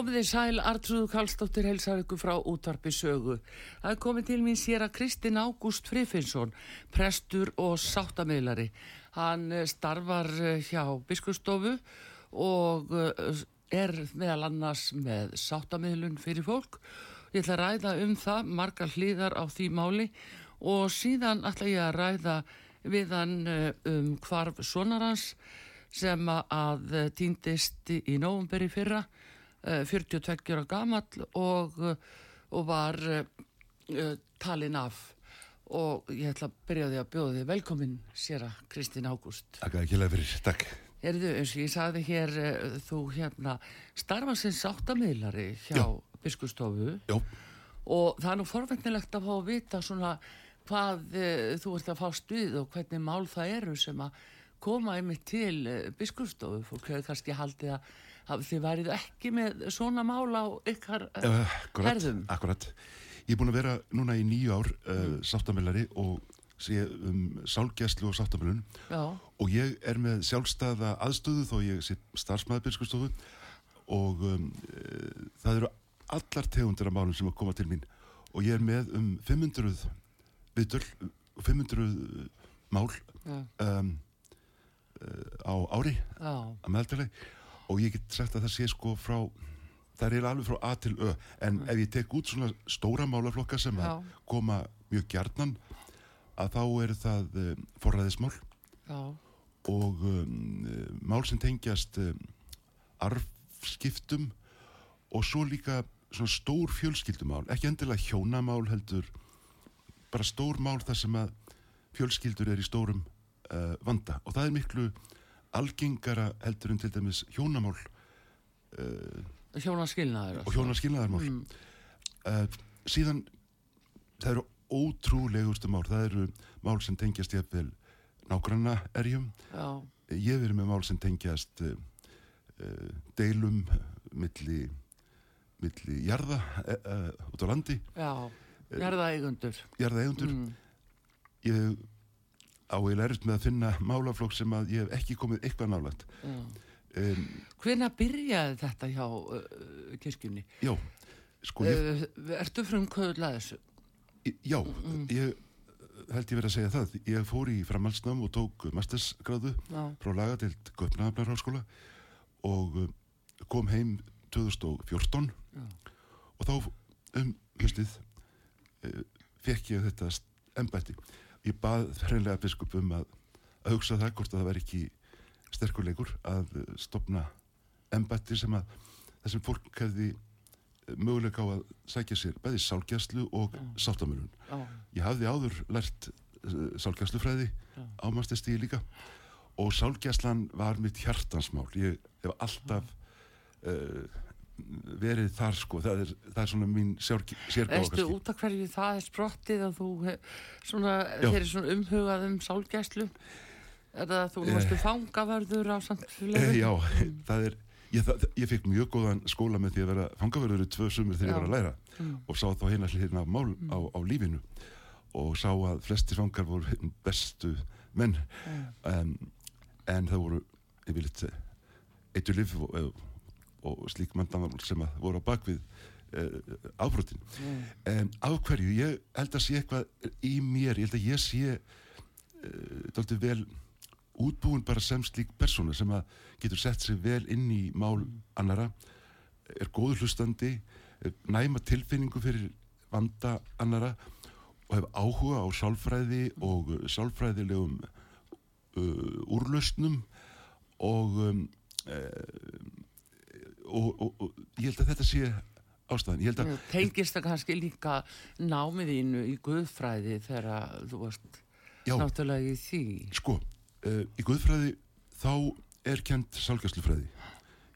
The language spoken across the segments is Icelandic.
Komið þið sæl, Artrúðu Kallstóttir helsar ykkur frá útvarpi sögu. Það er komið til mín sér að Kristinn Ágúst Frifinsson, prestur og sáttameilari. Hann eh, starfar eh, hjá Biskustofu og eh, er meðal annars með sáttameilun fyrir fólk. Ég ætla að ræða um það, margar hlýðar á því máli og síðan ætla ég að ræða við hann um hvarf sonarans sem að týndist í nógumberi fyrra 42 eh, ára gamall og, eh, og var uh, talin af. Og ég ætla að byrja því að bjóða því velkomin sér að Kristín Ágúst. Takk að ekki lega fyrir, takk. Erðu, eins og ég sagði hér uh, þú hérna starfa sem sáttamiðlari hjá Biskustofu og það er nú forvendilegt að fá að vita svona hvað uh, þú ert að fá stuð og hvernig mál það eru sem að koma einmitt til Biskustofu fólk hefur kannski haldið að þið værið ekki með svona mál á ykkar uh, herðum? Akkurat, ég er búin að vera núna í nýju ár uh, mm. sáttamilari og sé um sálgjæslu og sáttamilun og ég er með sjálfstæða aðstöðu þó ég sé starfsmæðbyrgskustofu og um, uh, það eru allar tegundir af málum sem að koma til mín. Og ég er með um 500 viðtöl, 500 mál um, á ári Já. að meðaltæli og ég get sagt að það sé sko frá það er alveg frá A til Ö en mm. ef ég tek út svona stóra málaflokka sem Já. að koma mjög gjarnan að þá er það um, forræðismál Já. og um, mál sem tengjast um, arfskiptum og svo líka svona stór fjölskyldumál ekki endilega hjónamál heldur bara stór mál þar sem að fjölskyldur er í stórum uh, vanda og það er miklu algengara heldur en til dæmis hjónamál uh, hjónaskilnaðar og hjónaskilnaðarmál. Mm. uh, síðan það eru ótrúlegustu mál. Það eru mál sem tengjast ég vel nágranna erjum Já. ég verið með mál sem tengjast uh, deilum milli milli jarða út á landi. Já, jarðaeigundur jarðaeigundur mm. ég áhegilega erist með að finna málaflokk sem að ég hef ekki komið eitthvað nálat um, Hvena byrjaði þetta hjá uh, kirkjunni? Já sko, ég, uh, Ertu frum köðulega þessu? Já, mm. ég held ég verið að segja það ég fór í framhalsnám og tók mastersgráðu frá lagatild Göpnaðablarháskóla og kom heim 2014 Já. og þá um höstið uh, fekk ég þetta ennbætti ég bað hreinlega biskup um að, að hugsa það hvort að það væri ekki sterkuleikur að stopna embætti sem að þessum fólk hefði möguleika á að sækja sér bæði sálgjastlu og mm. sáttamörun. Oh. Ég hafði áður lært uh, sálgjastlufræði oh. ámastistíði líka og sálgjastlan var mitt hjartansmál. Ég hef alltaf uh, verið þar sko það er, það er svona mín sérgáð Erstu út af hverju það er sprottið að þú svona, er svona umhugað um sálgæslu er það að þú varstu eh, fangaverður á samfélaginu? Eh, já, mm. það er ég, það, ég fikk mjög góðan skóla með því að vera fangaverður í tvö sumir þegar já. ég var að læra mm. og sá þá hlýðin af mál mm. á, á lífinu og sá að flesti fangar voru bestu menn um, en það voru yfirleitt eittur liv og og slík mandamál sem að voru á bakvið uh, ábrotin mm. en á hverju, ég held að sé eitthvað í mér, ég held að ég sé uh, doldið vel útbúin bara sem slík persóna sem að getur sett sig vel inn í mál annara, er góður hlustandi, næma tilfinningu fyrir vanda annara og hef áhuga á sálfræði og sálfræðilegum uh, úrlausnum og, um, uh, og, og, og ég held að þetta sé ástæðan. Tengist það kannski líka námiðínu í guðfræði þegar þú varst já, náttúrulega í því? Sko, uh, í guðfræði þá er kent sálgæslufræði.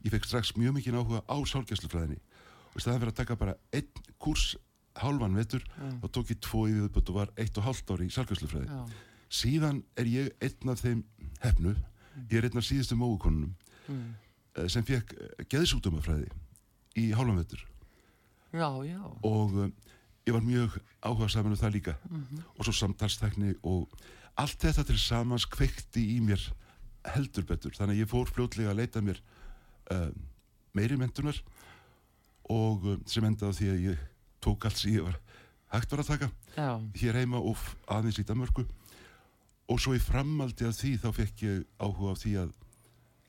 Ég fekk strax mjög mikið áhuga á sálgæslufræðinni og í staðan fyrir að taka bara einn kurs hálfan vetur og tók ég tvo í viðbötu og var eitt og hálft ári í sálgæslufræði. Síðan er ég einn af þeim hefnu, mm. ég er einn af síðustu mógukonunum mm. Uh, sem fekk geðsútumafræði í hálfan vetur já, já. og uh, ég var mjög áhuga saman um það líka mm -hmm. og svo samtalstekni og allt þetta til samans kveikti í mér heldur betur þannig að ég fór fljótlega að leita mér uh, meiri mentunar og uh, sem endaði því að ég tók allt sem ég var hægt var að taka já. hér heima og aðeins í Danmörku og svo í framaldi af því þá fekk ég áhuga á því að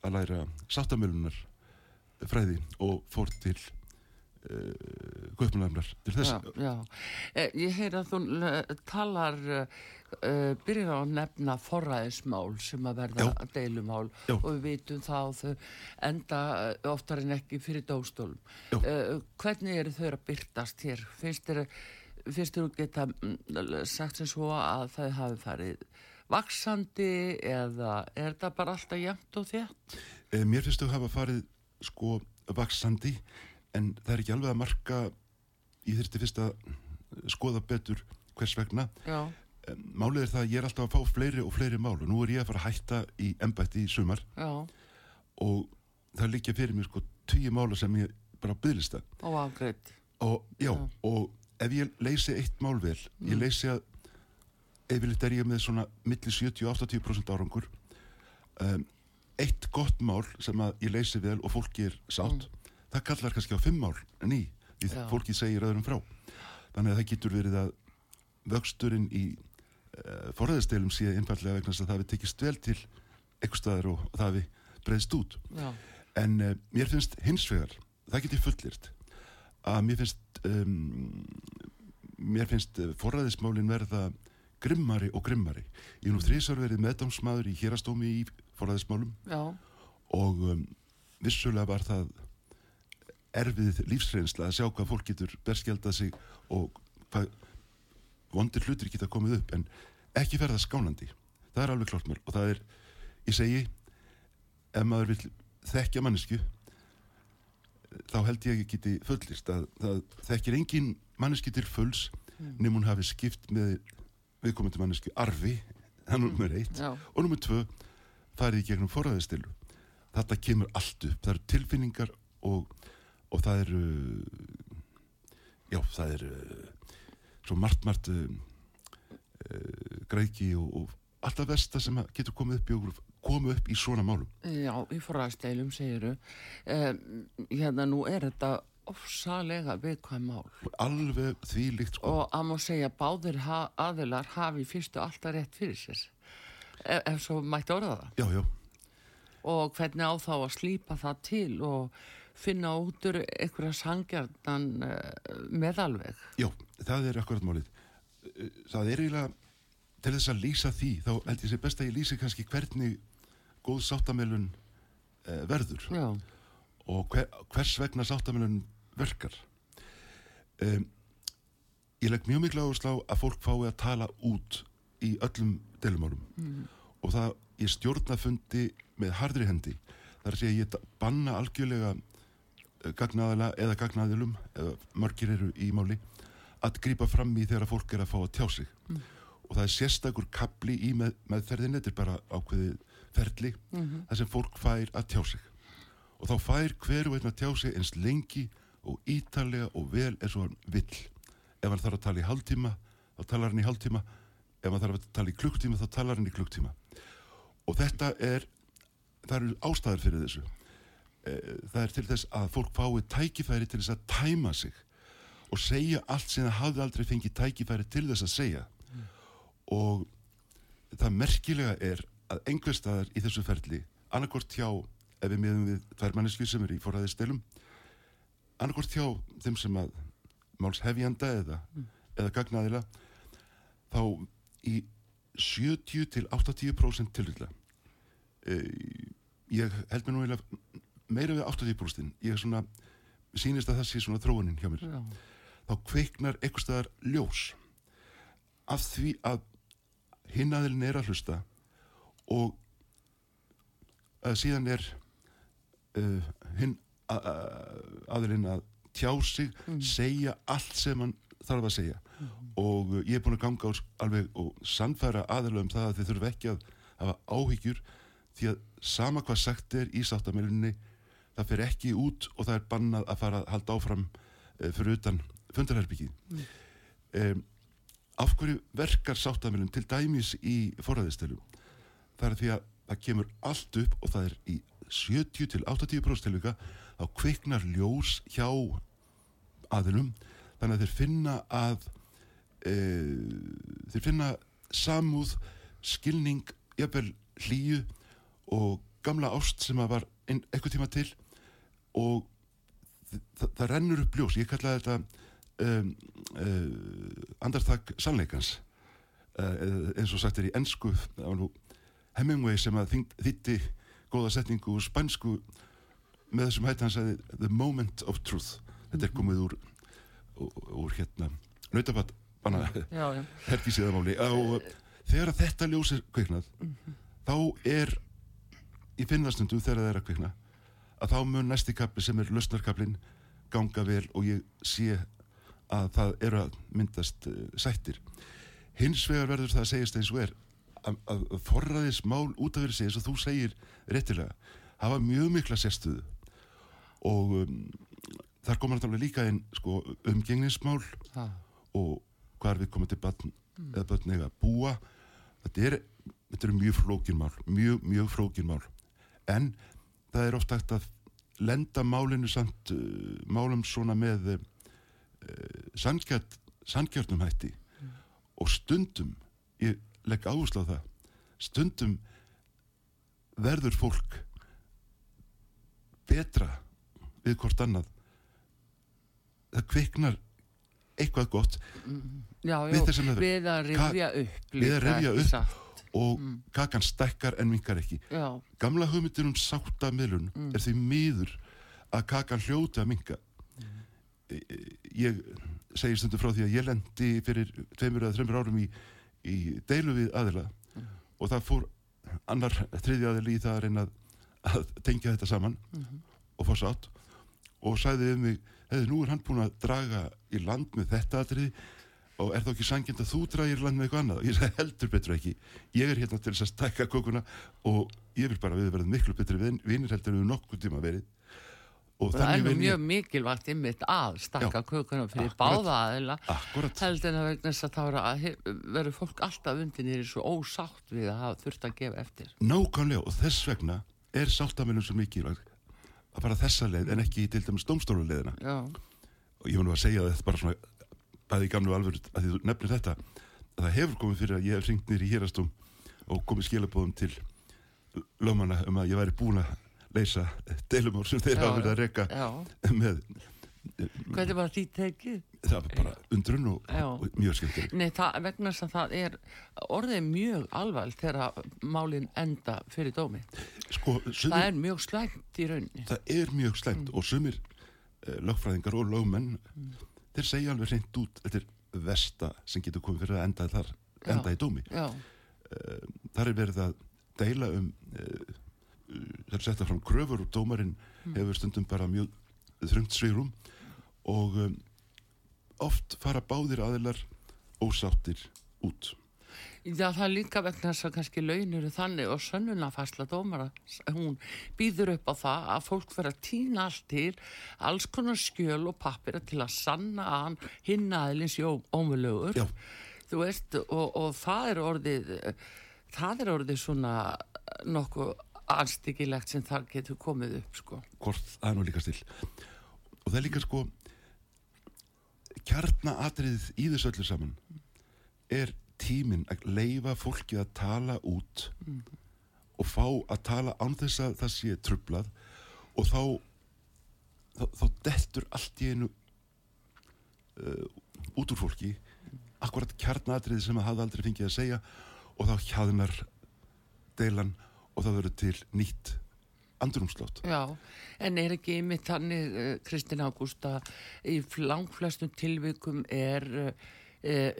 að læra sáttamölunar fræði og fór til kaupmanarnar til þess. Já, já. Eh, ég heyr að þú talar uh, byrjar á að nefna forræðismál sem að verða já. deilumál og við vitum það og þau enda oftar en ekki fyrir dóstólum uh, hvernig eru þau að byrtast hér? Finnst þér finnst þér að geta sagt sem svo að þau hafi farið vaksandi eða er það bara alltaf jæmt og þétt? Mér finnst þau hafa farið sko vaksandi en það er ekki alveg að marka ég þurfti fyrst að skoða betur hvers vegna Já. málið er það að ég er alltaf að fá fleiri og fleiri mál og nú er ég að fara að hætta í embætti í sumar Já. og það líkja fyrir mér sko tíu mála sem ég bara og afgreitt og, já, já. og ef ég leysi eitt mál vel mm. ég leysi að yfirleitt er ég með svona millir 70-80% árangur um, eitt gott mál sem að ég leysi vel og fólki er sátt mm það kallar kannski á fimm ár en í, því Já. fólki segir öðrum frá þannig að það getur verið að vöxturinn í uh, eh, forðaðistelum sé einfallega vegna að það við tekist vel til eitthvað staðar og, það við breyðst út Já. en uh, mér finnst hins vegar, það getur fullirt að mér finnst um, mér finnst uh, forðaðismálin verða grimmari og grimmari. Ég nú þrísar verið meðdámsmaður í hérastómi í forðaðismálum og um, vissulega var það erfið lífsreynsla að sjá hvað fólk getur berskjaldað sig og hvað vondir hlutir geta komið upp en ekki verða skánandi. Það er alveg klart mér og það er ég segi ef maður vil þekkja mannesku þá held ég ekki geti fullist að það þekkir engin manneski til fulls mm. nefnum hún hafi skipt með viðkomandi mannesku arfi það er nummer eitt. Já. og nummer tvö farið í gegnum forræðistilu þetta kemur allt upp, það eru tilfinningar og og það eru já, það eru svo margt, margt uh, uh, græki og, og alltaf versta sem getur komið upp í, komið upp í svona málum. Já, í forraðstælum segiru um, hérna nú er þetta ofsalega viðkvæm mál alveg því líkt sko og að má segja báðir ha aðilar hafi fyrstu alltaf rétt fyrir sér ef, ef svo mætti orða það já, já. og hvernig á þá að slípa það til og finna út úr einhverja sangjarnan uh, meðalveg. Já, það er akkurat málið. Eh, það er eiginlega, til þess að lýsa því, þá held ég sé best að ég lýsi kannski hvernig góð sáttamelun uh, eh, verður Já. og hver, hvers vegna sáttamelun verkar. Um, ég legg mjög miklu áherslu á að fólk fái að tala út í öllum delumálum mm. og það ég stjórnafundi með hardri hendi þar sé ég banna algjörlega gagnaðala eða gagnaðilum eða margir eru í máli að grýpa fram í þegar fólk er að fá að tjá sig mm. og það er sérstakur kapli í með, meðferðinni, þetta er bara ákveðið ferli, mm -hmm. þar sem fólk fær að tjá sig og þá fær hverju veginn að tjá sig eins lengi og ítalega og vel eins og hann vill. Ef hann þarf að tala í hálftíma þá talar hann í hálftíma. Ef hann þarf að tala í klukktíma þá talar hann í klukktíma og þetta er það eru ástæðar fyrir þessu. Eh, það er til þess að fólk fái tækifæri til þess að tæma sig og segja allt sem það hafði aldrei fengið tækifæri til þess að segja. Mm. og það merkilega er að einhver staðar í þessu ferli, annarkort hjá, ef við miðum við tværmanniski sem er í forræðistelum, annarkort hjá þeim sem að máls hefjanda eða, mm. eða gagnaðila, þá í 70 til 80% tilvilla. E, ég held mér nú eiginlega meira við 80% ég er svona, sínist að það sé svona þróunin hjá mér. Já. Þá kveiknar eitthvað staðar ljós af því að hinnaðilin er að hlusta og að síðan er uh, hinn aðilinn að tjá sig, mm. segja allt sem hann þarf að segja mm. og uh, ég er búin að ganga á alveg og sannfæra aðilum um það að þið þurfum ekki að hafa áhyggjur því að sama hvað sagt er í sáttamilunni það fer ekki út og það er bannað að fara að halda áfram uh, fyrir utan fundarherbyggi mm. um, af hverju verkar sáttamilun til dæmis í forræðistölu það er því að það kemur allt upp og það er í 70 til 80% tilvika þá kveiknar ljós hjá aðilum. Þannig að þeir finna að e, þeir finna samúð, skilning jafnvel hlýju og gamla ást sem að var ein, eitthvað tíma til og það, það rennur upp ljós. Ég kallaði þetta um, uh, andartak sannleikans. Uh, eins og sagt er í ennsku Hemingway sem að þýtti góða setningu úr spansku með þessum hætti hann sagði the moment of truth þetta er mhm. komið úr úr, úr hérna nautafatt banna herkísiðamáli og þegar þetta ljós er kveiknað mm -hmm. þá er í finnastundum þegar það er að kveikna að þá mun næsti kapli sem er lösnarkaplin ganga vel og ég sé að það eru að myndast uh, sættir hins vegar verður það að segjast eins og er að, að forraðis mál út af segja eins og þú segir réttilega hafa mjög mikla sérstuðu og um, þar komur náttúrulega líka einn sko, umgengnismál ha. og hvar við komum til börn mm. eða börn eða búa þetta er, þetta er mjög flókinmál mjög, mjög flókinmál en það er ofta eftir að lenda málinu samt uh, málum svona með uh, sannkjörnum hætti mm. og stundum ég legg áherslu á það stundum verður fólk betra við hvort annað það kviknar eitthvað gott já, já, við, við að rifja upp við að rifja upp satt. og mm. kakan stekkar en vingar ekki já. gamla hugmyndir um sáttameilun mm. er því miður að kakan hljóti að minga mm. ég segir stundu frá því að ég lendi fyrir tveimur eða þreimur árum í í deilu við aðila mm. og það fór annar þriði aðil í það að reyna að tengja þetta saman mm -hmm. og fá sátt og sæði um mig, hefði nú er hann búin að draga í land með þetta aðriði og er þá ekki sangind að þú dragir land með eitthvað annað og ég sagði heldur betur ekki ég er hérna til þess að stækka kokuna og ég vil bara við verðum miklu betri vinnir heldur en við nokkuð tíma verið og það er nú mjög mikilvægt ymmit að stakka kökunum fyrir báða aðila. Heldur en að vegna þess að það verður fólk alltaf undir nýri svo ósátt við að hafa þurft að gefa eftir. Nákvæmlega og þess vegna er sáttamilum svo mikilvægt að fara þessa leið en ekki til dæmis domstóluleðina og ég nú að segja þetta bara svona bæði í gamlu alveg að því þú nefnir þetta að það hefur komið fyrir að ég hef ringt nýri í hérastum og komið skilabóðum til lögmanna um að ég væri búin að leysa deilumár sem þeir hafa verið að reyka með Hvernig var því tekið? Það var bara undrun og, og mjög skemmtileg Nei, það, vegna þess að það er orðið mjög alvægt þegar málinn enda fyrir dómi sko, sumir, Það er mjög slæmt í rauninni Það er mjög slæmt mm. og sumir eh, lögfræðingar og lögmenn mm. þeir segja alveg reynd út þetta er vesta sem getur komið fyrir að enda þar enda Já. í dómi. Eh, þar er verið að deila um eh, það er sett að fram kröfur og dómarinn mm. hefur stundum bara mjög þröngt sveirum og um, oft fara báðir aðilar ósáttir út. Já það er líka vegna þess að kannski laun eru þannig og sönnunafærsla dómara hún býður upp á það að fólk verður að týna allt til alls konar skjöl og pappir til að sanna að hann hinn aðilins í ómulögur og, og það er orðið það er orðið svona nokkuð anstíkilegt sem það getur komið upp sko. Hvort það er nú líka stil og það er líka sko kjarnaatriðið í þessu öllu saman er tíminn að leifa fólki að tala út mm. og fá að tala án þess að það sé trublað og þá þá, þá dettur allt í einu uh, út úr fólki akkurat kjarnatriði sem að hafði aldrei fengið að segja og þá hjaðnar deilan og það verður til nýtt andrumslátt. Já, en er ekki yfir þannig, uh, Kristinn Ágústa, í langflestum tilvikum er uh,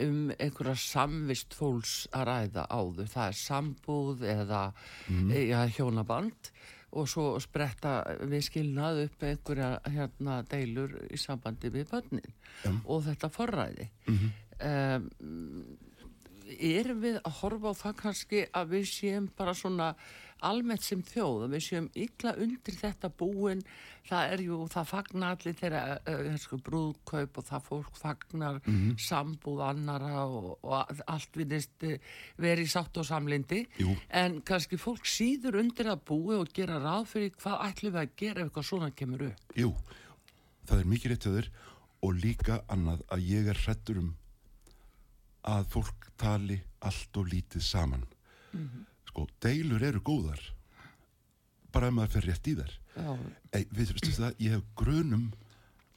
um einhverja samvist fólks að ræða áður. Það er sambúð eða mm. ja, hjónaband og svo spretta við skilnað upp einhverja hérna, deilur í sambandi við bönnin mm. og þetta forræði. Mm -hmm. um, erum við að horfa á það kannski að við séum bara svona almennt sem þjóð við séum illa undir þetta búin það er jú, það fagnar allir þeirra uh, sko, brúðkaup og það fólk fagnar mm -hmm. sambúð annara og, og allt viðist uh, verið sátt og samlindi jú. en kannski fólk síður undir að búi og gera ráð fyrir hvað ætlum við að gera ef eitthvað svona kemur upp Jú, það er mikið rétt að þér og líka annað að ég er hrettur um að fólk tali allt og lítið saman mm -hmm sko, deilur eru góðar bara ef maður fer rétt í þær. Ei, við veistu það, ég hef grunum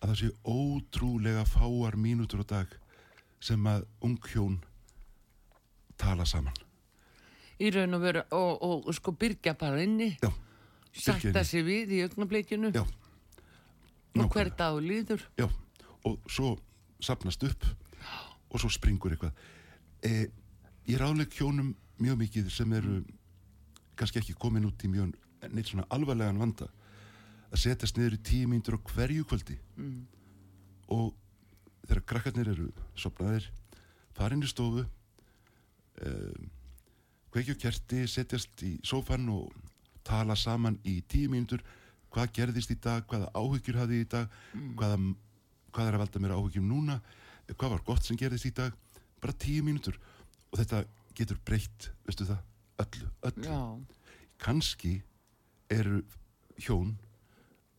að það sé ótrúlega fáar mínútur á dag sem að unghjón tala saman. Í raun og veru og, og, og sko byrja bara inni sætta sér við í ögnableikinu já. Og hver dag líður. Já, og svo sapnast upp og svo springur eitthvað. E, ég ráðleg hjónum mjög mikið sem eru kannski ekki komin út í mjög neitt svona alvarlegan vanda. Að setjast niður í tíu mínútur á hverju kvöldi. Mm. og þegar krakkarnir eru sopnaðir, farin í stofu um, kveikju kerti, setjast í sófan og tala saman í tíu mínútur. Hvað gerðist í dag, hvaða áhyggjur hafði í dag, mm. hvaða, hvað er að valda mér áhyggjum núna, hvað var gott sem gerðist í dag, bara tíu mínútur. Og þetta getur breytt, veistu það, öllu, öllu. Kanski eru hjón,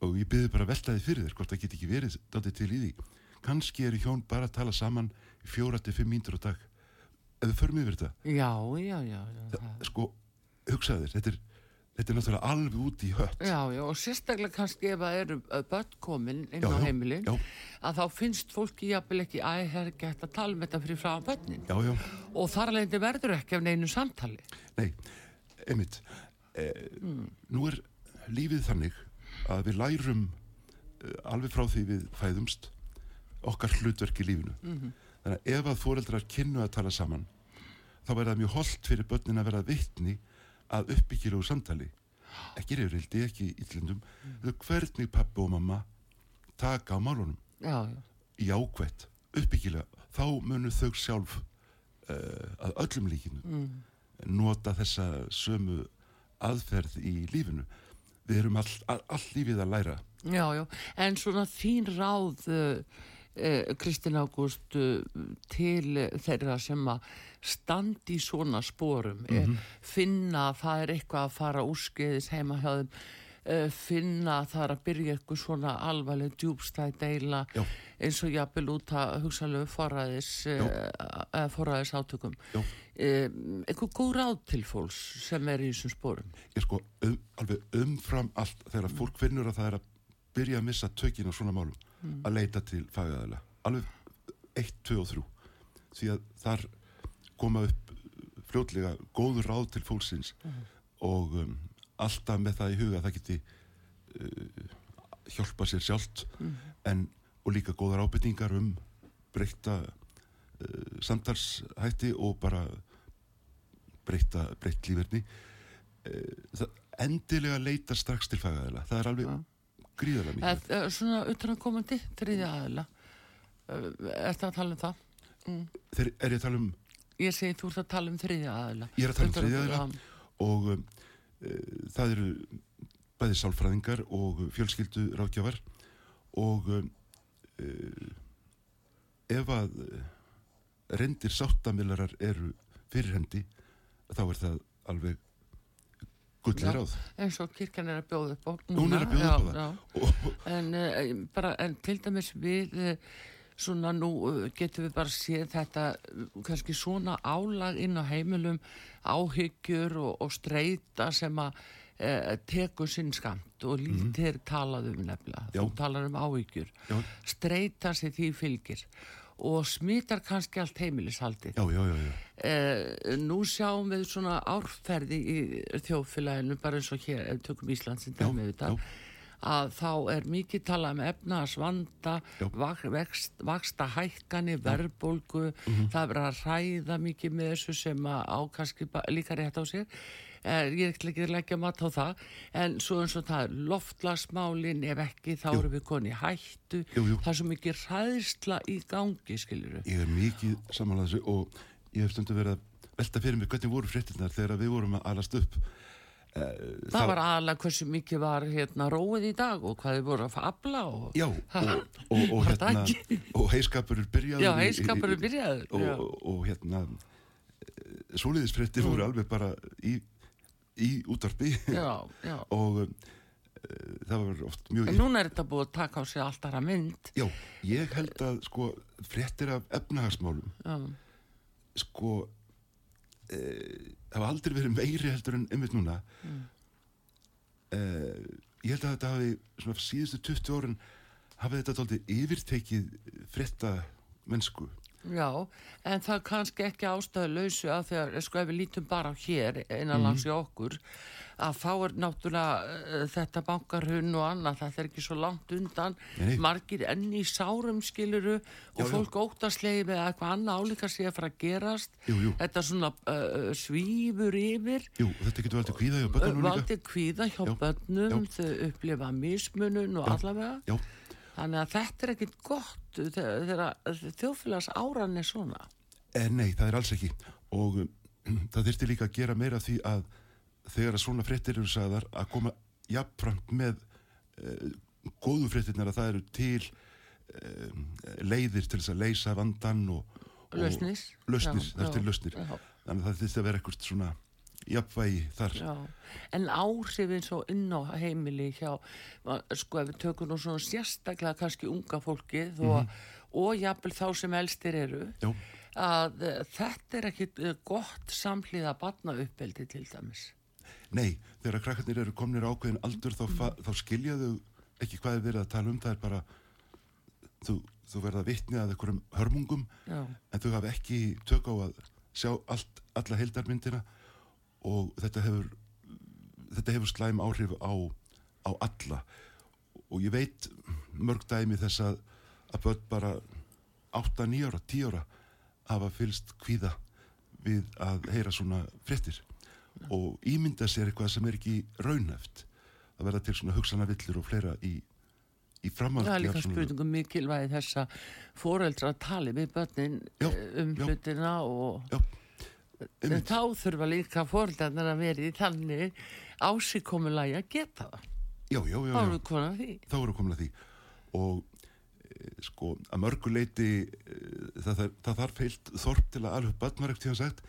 og ég byrði bara veltaði fyrir þér, hvort það get ekki verið dátið til í því, kannski eru hjón bara að tala saman fjóra til fimm mínútur á dag, eða förum yfir þetta. Já, já, já. já. Það, sko, hugsaði þér, þetta er Þetta er náttúrulega alveg út í hött. Já, já, og sérstaklega kannski ef það eru börn komin inn já, á heimilin, já. að þá finnst fólki jafnvel ekki að það er gett að tala með þetta fyrir frá börnin. Já. Og þar alveg verður ekki af neinu samtali. Nei, einmitt. Eh, mm. Nú er lífið þannig að við lærum eh, alveg frá því við fæðumst okkar hlutverk í lífinu. Mm -hmm. Þannig að ef að fóreldrar kynnu að tala saman, þá verður það mjög holdt fyrir börnin að vera vittni að uppbyggilegu samtali. Ekki reyfrildi, ekki yllendum mm. hvernig pappi og mamma taka á málunum? Já, já. í ákvætt, uppbyggilega. Þá munur þau sjálf uh, að öllum líkinu mm. nota þessa sömu aðferð í lífinu. Við erum all, all, all lífið að læra. Já, já, en svona þín ráð uh, Kristinn Ágúst eh, til þeirra sem að standi í svona spórum mm -hmm. finna að það er eitthvað að fara úrskeiðis heima hjá þeim. Finna að það er að byrja eitthvað svona alvarleg djúbstæð deila Já. eins og jafnvel út að hugsalegu forræðis uh, forræðis átökum uh, eitthvað góð ráð til fólks sem er í þessum spórum Ég sko, um, alveg umfram allt þegar fólk finnur að það er að byrja að missa tökina svona málum mm. að leita til fagæðala alveg 1, 2 og 3 því að þar koma upp fljótlega góður ráð til fólksins mm. og um, alltaf með það í huga að það geti uh, hjálpa sér sjálft mm. en, og líka góðar ábyrtingar um breyta uh, samtalshætti og bara breyta breytt lífverðni uh, endilega leita strax til fagæðala það er alveg ja gríðarlega mikið. Er, svona utrankomandi þriðja aðila, er það að tala um það? Mm. Þeir, er ég að tala um? Ég segi þú ert að tala um þriðja aðila. Ég er að tala um þriðja aðila og um, uh, það eru bæði sálfræðingar og fjölskyldu ráðgjafar og um, uh, ef að reyndir sáttamilarar eru fyrir hendi þá er það alveg Gullir áð. eins og kirkjan er að bjóða upp á. Hún er að bjóða upp á það. En, uh, bara, en til dæmis við uh, svona nú uh, getum við bara séð þetta kannski svona álag inn á heimilum áhyggjur og, og streyta sem að tekur sinn skamt og lítið er talað um nefnilega, Já. þú talar um áhyggjur Já. streyta sér því fylgir og smittar kannski allt heimilishaldið Já, já, já, já. Eh, nú sjáum við svona árferði í þjóðfélaginu bara eins og hér, ef tökum Ísland sem Já, dæmi við þetta já. að þá er mikið talað um efnaðsvanda vaksta hækkani, verðbólgu Mhm. það er verið að ræða mikið með þessu sem að á kannski ba- líka rétt á sér ég ætla ekki að leggja mat á það en svo eins og það er loftlagsmálin ef ekki þá Jú. erum við koni hættu Jú, jú. það er svo mikið ræðsla í gangi skiljuru Ég er mikið samanlega þessu og ég hef stundu verið að velta fyrir mig hvernig voru fréttinnar þegar við vorum að alast upp. Eh, Það var aðalega hversu mikið var hérna róið í dag og hvað þið voru að afla og... Já, og, og, og, það hérna, og heiskapur er byrjaður. Já, í- í- heiskapur er byrjaður, Og, og, hérna, svoleiðisfréttir voru alveg bara í, í já. og uh, það var oft mjög... En núna er þetta búið að taka á sig allt aðra mynd. Já, ég held að sko fréttir af efnahagsmálum Já, sko e, hafa aldrei verið meiri heldur en einmitt núna Mm. e, ég held að þetta hafi svona síðustu 20 árun hafi þetta dálítið yfirtekið frétta mennsku já, en það er kannski ekki ástæðu lausu að þegar, sko ef við lítum bara hér innanlands í okkur, að þá er náttúrulega uh, þetta bankarhun og annað, þetta er ekki svo langt undan, Nei. margir enn í sárum skiluru og Já, já. fólk óttaslegið með að eitthvað annað álíka sé að fara að gerast, Jú, þetta svona uh, svífur yfir, Jú, þetta getur valdið kvíða hjá börnunum líka. valdi kvíða hjá Já, börnum, já. þau upplifa mismunun og Já, allavega. Þannig að þetta er ekkit gott þegar, þjóðfélags áran er svona. en Eh, nei, það er alls ekki og um, það þyrfti líka að gera meira því að þegar að svona fréttir eru sagðar að koma jafnframt með uh, góðu fréttirnar að það eru til um, leiðir til þess að leysa vandan og, og Lausnir. lausnir, það er til lausnir já. þannig að það þyrfti að vera eitthvað svona jafnvægi þar Já. En áhrifin svo inn á heimili hjá, sko ef við tökum nú svona sérstaklega kannski unga fólki þó að, og jafnvel þá sem elstir eru, Já, að uh, þetta er ekkit uh, gott samhliða batna uppeldi til dæmis. nei, þegar að krakkarnir eru komnir ákveðin aldur þá, fa- þá skilja þau ekki hvað er verið að tala um það er bara þú, þú verða vitni að einhverjum hörmungum Já. en þau hafa ekki tök á að sjá allt, alla heildarmyndina og þetta hefur þetta hefur slæm áhrif á, á alla. Og ég veit mörg dæmi þess að að börn bara 8, 9 ára, 10 ára hafa fylst kvíða við að heyra svona fréttir. Og ímynda sér eitthvað sem er ekki raunhæft. Að verða til svona hugsana villur og fleira í, í framhaldi Það er líka spurningum mikilvægi þess að foreldra tali við börnin Já, eh, um hlutina og Já, einmitt. þá þurfa líka foreldrarnir að vera í þannig ásíkomulagi að geta það. já, já, já, Þá erum við konar því. þá við komin að því og e, sko að mörgu leiti e, það, það, það þarf heilt þorp til að alveg badmarekt hefum sagt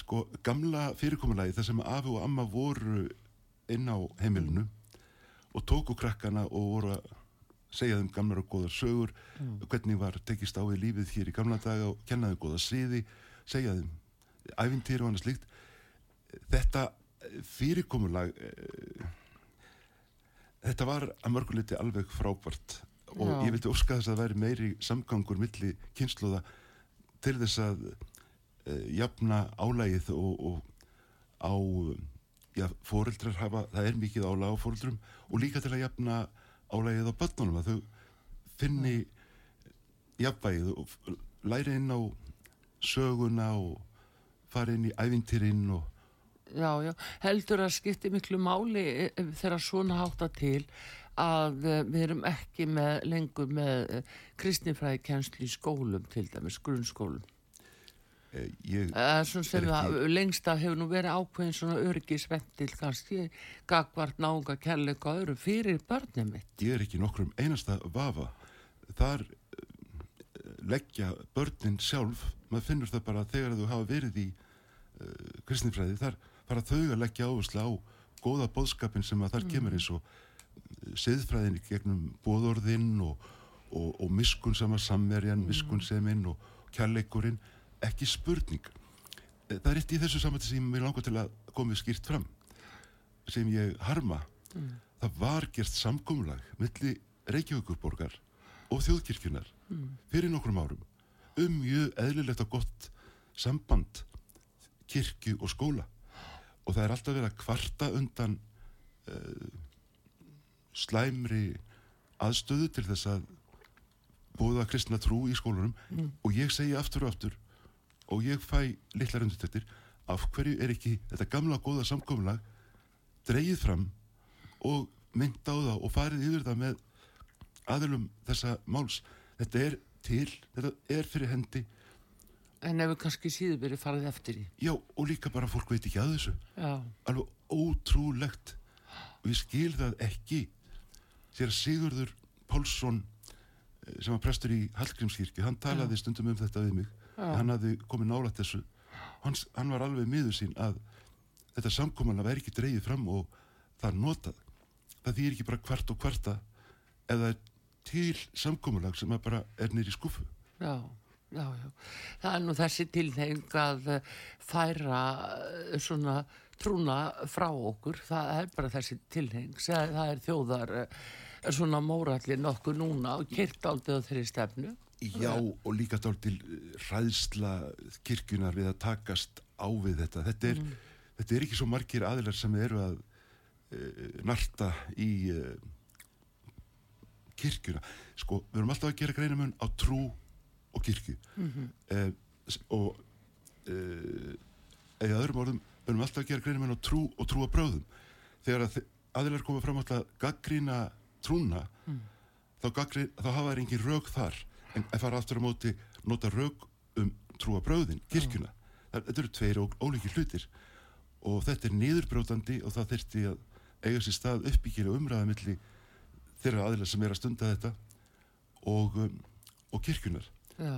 sko gamla fyrirkomulagi þar sem afi og amma voru inn á heimilinu og tóku krakkana og voru að segja þeim gamlar og góðar sögur hvernig var tekist á í lífið hér í gamla daga og kenna þeim góða siði segja þeim æfintýri og annað slíkt þetta fyrirkomulag eh, þetta var að mörguleiti alveg frábært og Já. ég vildi óska þess að það væri meiri samgangur milli kynsluða til þess að uh, jafna álægið og, og á já, fóreldrar hafa, það er mikið álæg á fóreldrum og líka til að jafna álægið á börnunum að þau finni jafnvægið og læri inn á söguna og fara inn í ævintýrin og Já, já, heldur að skipti miklu máli eh, eh, þegar svona hátta til að eh, við erum ekki með, lengur með uh, kristinfræðikenslu í skólum til dæmis, grunnskólum. eh, ég, Er ekki- það lengst að hefur nú verið ákveðin svona örgisventil kannski, gagvart náunga kærleika og öðru fyrir börnum mitt. ég er ekki nokkrum einasta vafa þar leggja börnin sjálf maður finnur það bara þegar þú hafa verið í uh, kristinfræði þar fara þau að leggja áherslu á góða bóðskapin sem að þar kemur eins og uh, siðfræðin gegnum bóðorðinn og, og, og miskun sama samverjan, miskun seminn og kærleikurinn, ekki spurning. Eh, Það er eitt í þessu samvætti sem ég langar til að komið skýrt fram, sem ég harma. Það var gert samkomulag milli Reykjavíkurborgar og þjóðkirkjunar fyrir nokkrum árum. Um mjög eðlilegt og gott samband kirkju og skóla. Og það er alltaf verið að kvarta undan uh, slæmri aðstöðu til þess að búða kristna trú í skólunum. Og ég segi aftur og aftur og ég fæ litlar undirtættir af hverju er ekki þetta gamla góða samkomulag dreigið fram og mynd á það og farið yfir það með aðlum þessa máls þetta er til, þetta er fyrir hendi. En ef við kannski síður verið farið eftir í. já og líka bara fólk veit ekki að þessu. Já. alveg ótrúlegt. Og ég skil það ekki. Sér Sigurður Pálsson eh, sem var prestur í Hallgrímskirkju hann talaði stundum um þetta við mig. Já. hann hafði komið nálægt þessu. Hann, hann var alveg miður sín að þetta samkomanna væri ekki dreigið fram og það notað. Það þýr ekki bara kvart og kvarta eða til samkomulag sem að bara er nýri skuffu Já, já, já. Það er nú þessi tilheng að eh, færa eh, svona trúna frá okkur. Það er bara þessi tilheng. Það er þjóðar eh, svona mórallir nokkuð núna og kirkdaldið á þeirri stefnu. Já, og líka dál til ræðsla kirkjunar við að takast á við þetta. Þetta er, þetta er ekki svo margir aðilar sem eru að uh, narta í uh, kirkjuna. Sko, við erum alltaf að gera greinamun á trú og kirkju. Mm og uh, eða öðrum orðum, við erum alltaf að gera greinamun á trú og trú að bráðum. Þegar að aðilar koma fram alltaf að gaggrína trúna, þá, gaggri, þá hafa þær engin rauk þar en að fara aftur á móti nota rauk um trúa bröðin, kirkjuna það, þetta eru tveir og ólíkir hlutir og þetta er niðurbrjótandi og það þurfti að eiga sér stað uppbyggilega umræða milli þeirra aðilar sem er að stunda þetta og, um, og kirkjunar Já,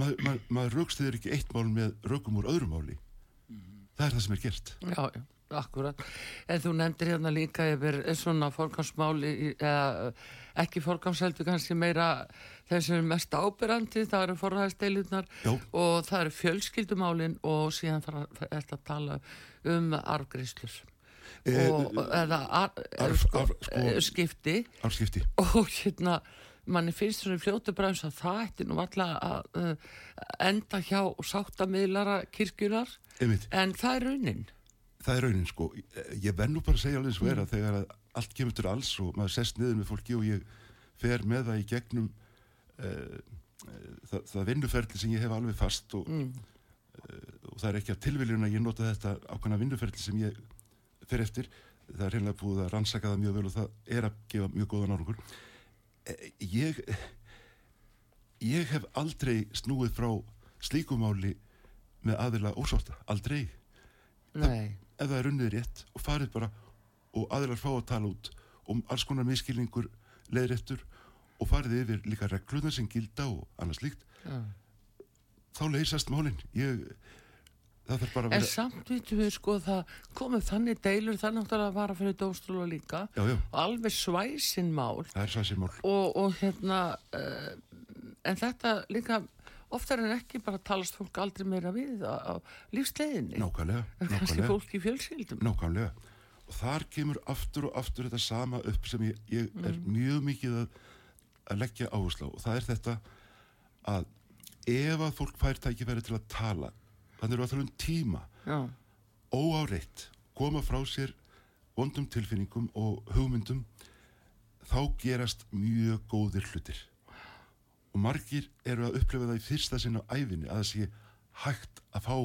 maður mað, mað raukstiðir ekki eitt mál með raukum úr öðru máli. Það er það sem er gert. Já, já. Akkurat, en þú nefndir hérna líka yfir svona fórgangsmáli eða ekki fórgangsheldur kannski meira þeir sem er mest ábyrrandi, það eru forræðisteilunar og það eru fjölskyldumálin og síðan fara þetta að tala um arfgreislur Og skipti. og hérna manni finnst svona í fljótu bræðs að það ætti nú alltaf að uh, enda hjá sáttamiðlara kirkjunar Einmitt. en það er raunin. Það er raunin sko. Ég verð nú bara að segja alveg svo er að þegar að allt kemur til alls og maður sest niður með fólki og ég fer með það í gegnum uh, það, það vinnuferli sem ég hef alveg fast og, mm. uh, og það er ekki að tilviljun að ég nota þetta ákvæmna vinnuferli sem ég fer eftir. Það er reynilega búið að rannsaka það mjög vel og það er að gefa mjög góðan árangur. Eh, ég ég hef aldrei snúið frá slíkumáli með aðila ósátta, aldrei. Nei, ef það er unnið rétt og farið bara og aðilar fá að tala út og alls konar miskilningur leiðir eftir og farið yfir líka reglunar sem gilda og annars líkt já. þá leysast málinn ég, að En vera samt vitum við sko það komið þannig deilur það náttúrulega að fyrir dómstóla líka. Já, já, og alveg svæsin mál. Það er sæsir mál. Og, og hérna uh, en þetta líka oftar en ekki bara talast fólk aldrei meira við á, á lífsleiðinni. Nákvæmlega, kannski nákvæmlega, fólk í fjölskyldum. Nákvæmlega. Og þar kemur aftur og aftur þetta sama upp sem ég, ég er Mm. mjög mikið að, að leggja áherslu á. Og það er þetta að ef að fólk fær tækifæri til að tala þannig eru að tala um tíma. Já, óáreitt koma frá sér vondum tilfinningum og hugmyndum þá gerast mjög góðir hlutir. Og margir eru að upplifa það í fyrsta sinn á æfinni að það sé hægt að fá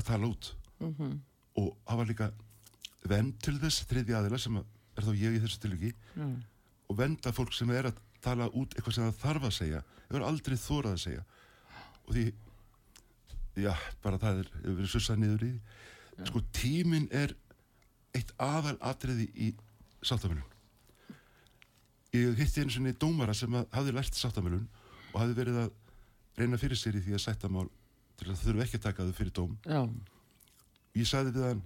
að tala út. Mhm. og hafa líka vend til þess þriði aðila sem er þá ég í þessu tilviki já, og venda fólk sem er að tala út eitthvað sem það þarf að segja hefur aldrei þórað að segja. Og því já, bara það er, verið sussað niður í því. Sko tíminn er eitt aðal atriði í sáttamölun ég hitti einu sinni dómara sem hafði lært sáttamölun og hafði verið að reyna fyrir sér í því að sætta mál til að þurfa ekki að taka þau fyrir dóm. Já, ég sagði við hann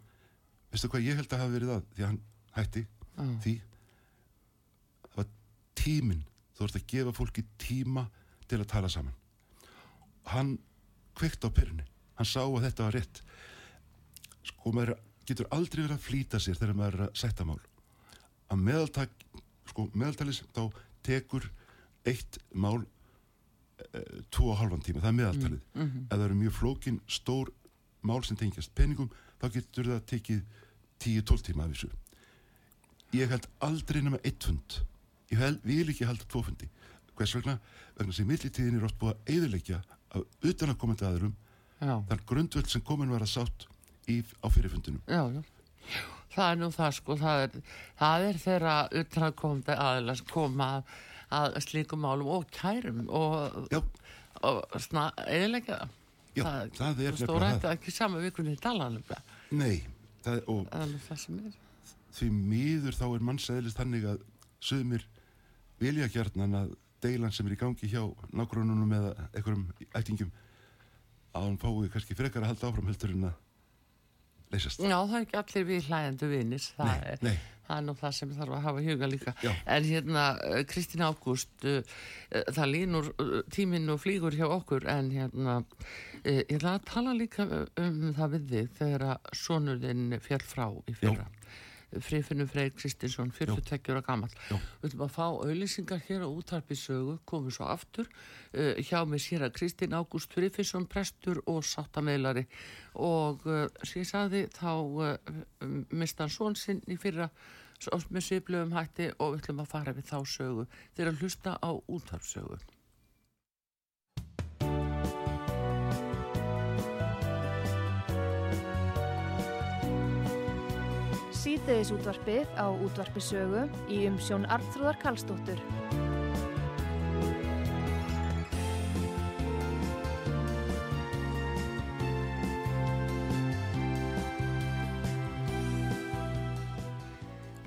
veistu hvað ég held að hafa verið að? Því að hann hætti já. því. Það var tíminn. Þú ert að gefa fólki tíma til að tala saman. Hann kveikt á perunni. Hann sá að þetta var rétt. Sko maður getur aldrei verið að flýta sér þegar maður er að setja mál. Að meðaltak sko meðaltalis þá tekur eitt mál e, tvo og halvan tíma, það er meðaltalið. Mm -hmm. ef það eru mjög flókin, stór mál sem tengjast peningum, þá getur það tekið 10-12 tíma af þessu. Ég held aldrei nema eitt fund. Ég held, vil ekki halda tvo fundi. Hvers vegna, vegna sem millitíðin er oft búið að eðilegja af utanakomandi aðurum þar grundvöld sem komin var að sátt í, á fyrirfundinu Já, já. Það er nú það sko það er, það er þeirra utanakomandi aðeins koma að, að slíkum málum og kærum og, og Já, það, það er stóra þetta ekki saman vikunni í talanum Nei, það og sem því miður þá er mannsæðilist þannig að sögumir vilja kjarnan að deilan sem er í gangi hjá nákvæmunum eða einhverjum ættingum að hann fái kannski frekar að halda áfram heldur en að leysast. Já, það er ekki allir við hlæðendu vinis, það, nei, er, nei. það er nú það sem þarf að hafa huga líka. Já. En hérna, eh, Kristín Ágúst, uh, það línur tíminn og flýgur hjá okkur, en hérna, uh, ég ætla að tala líka um það við þig þegar að sonurinn fjall frá í fyrra. Já. Friðfinnur Freyr Kristinsson, 42 ára gammal við ætlum að fá auðlýsingar hér á útarpisögu, komum svo aftur. Uh, hjá mig sér að Kristinn Ágúst Friðfinnsson, prestur og sáttameilari og uh, sem ég saði þá uh, mista hann svon sinn í fyrra með sviðblöfum hætti og við ætlum að fara við þá sögu. Þegar að hlusta á útarpisögu Síðdeðis útvarpið á útvarpisögu í umsjón Arnþróðar Karlsdóttur.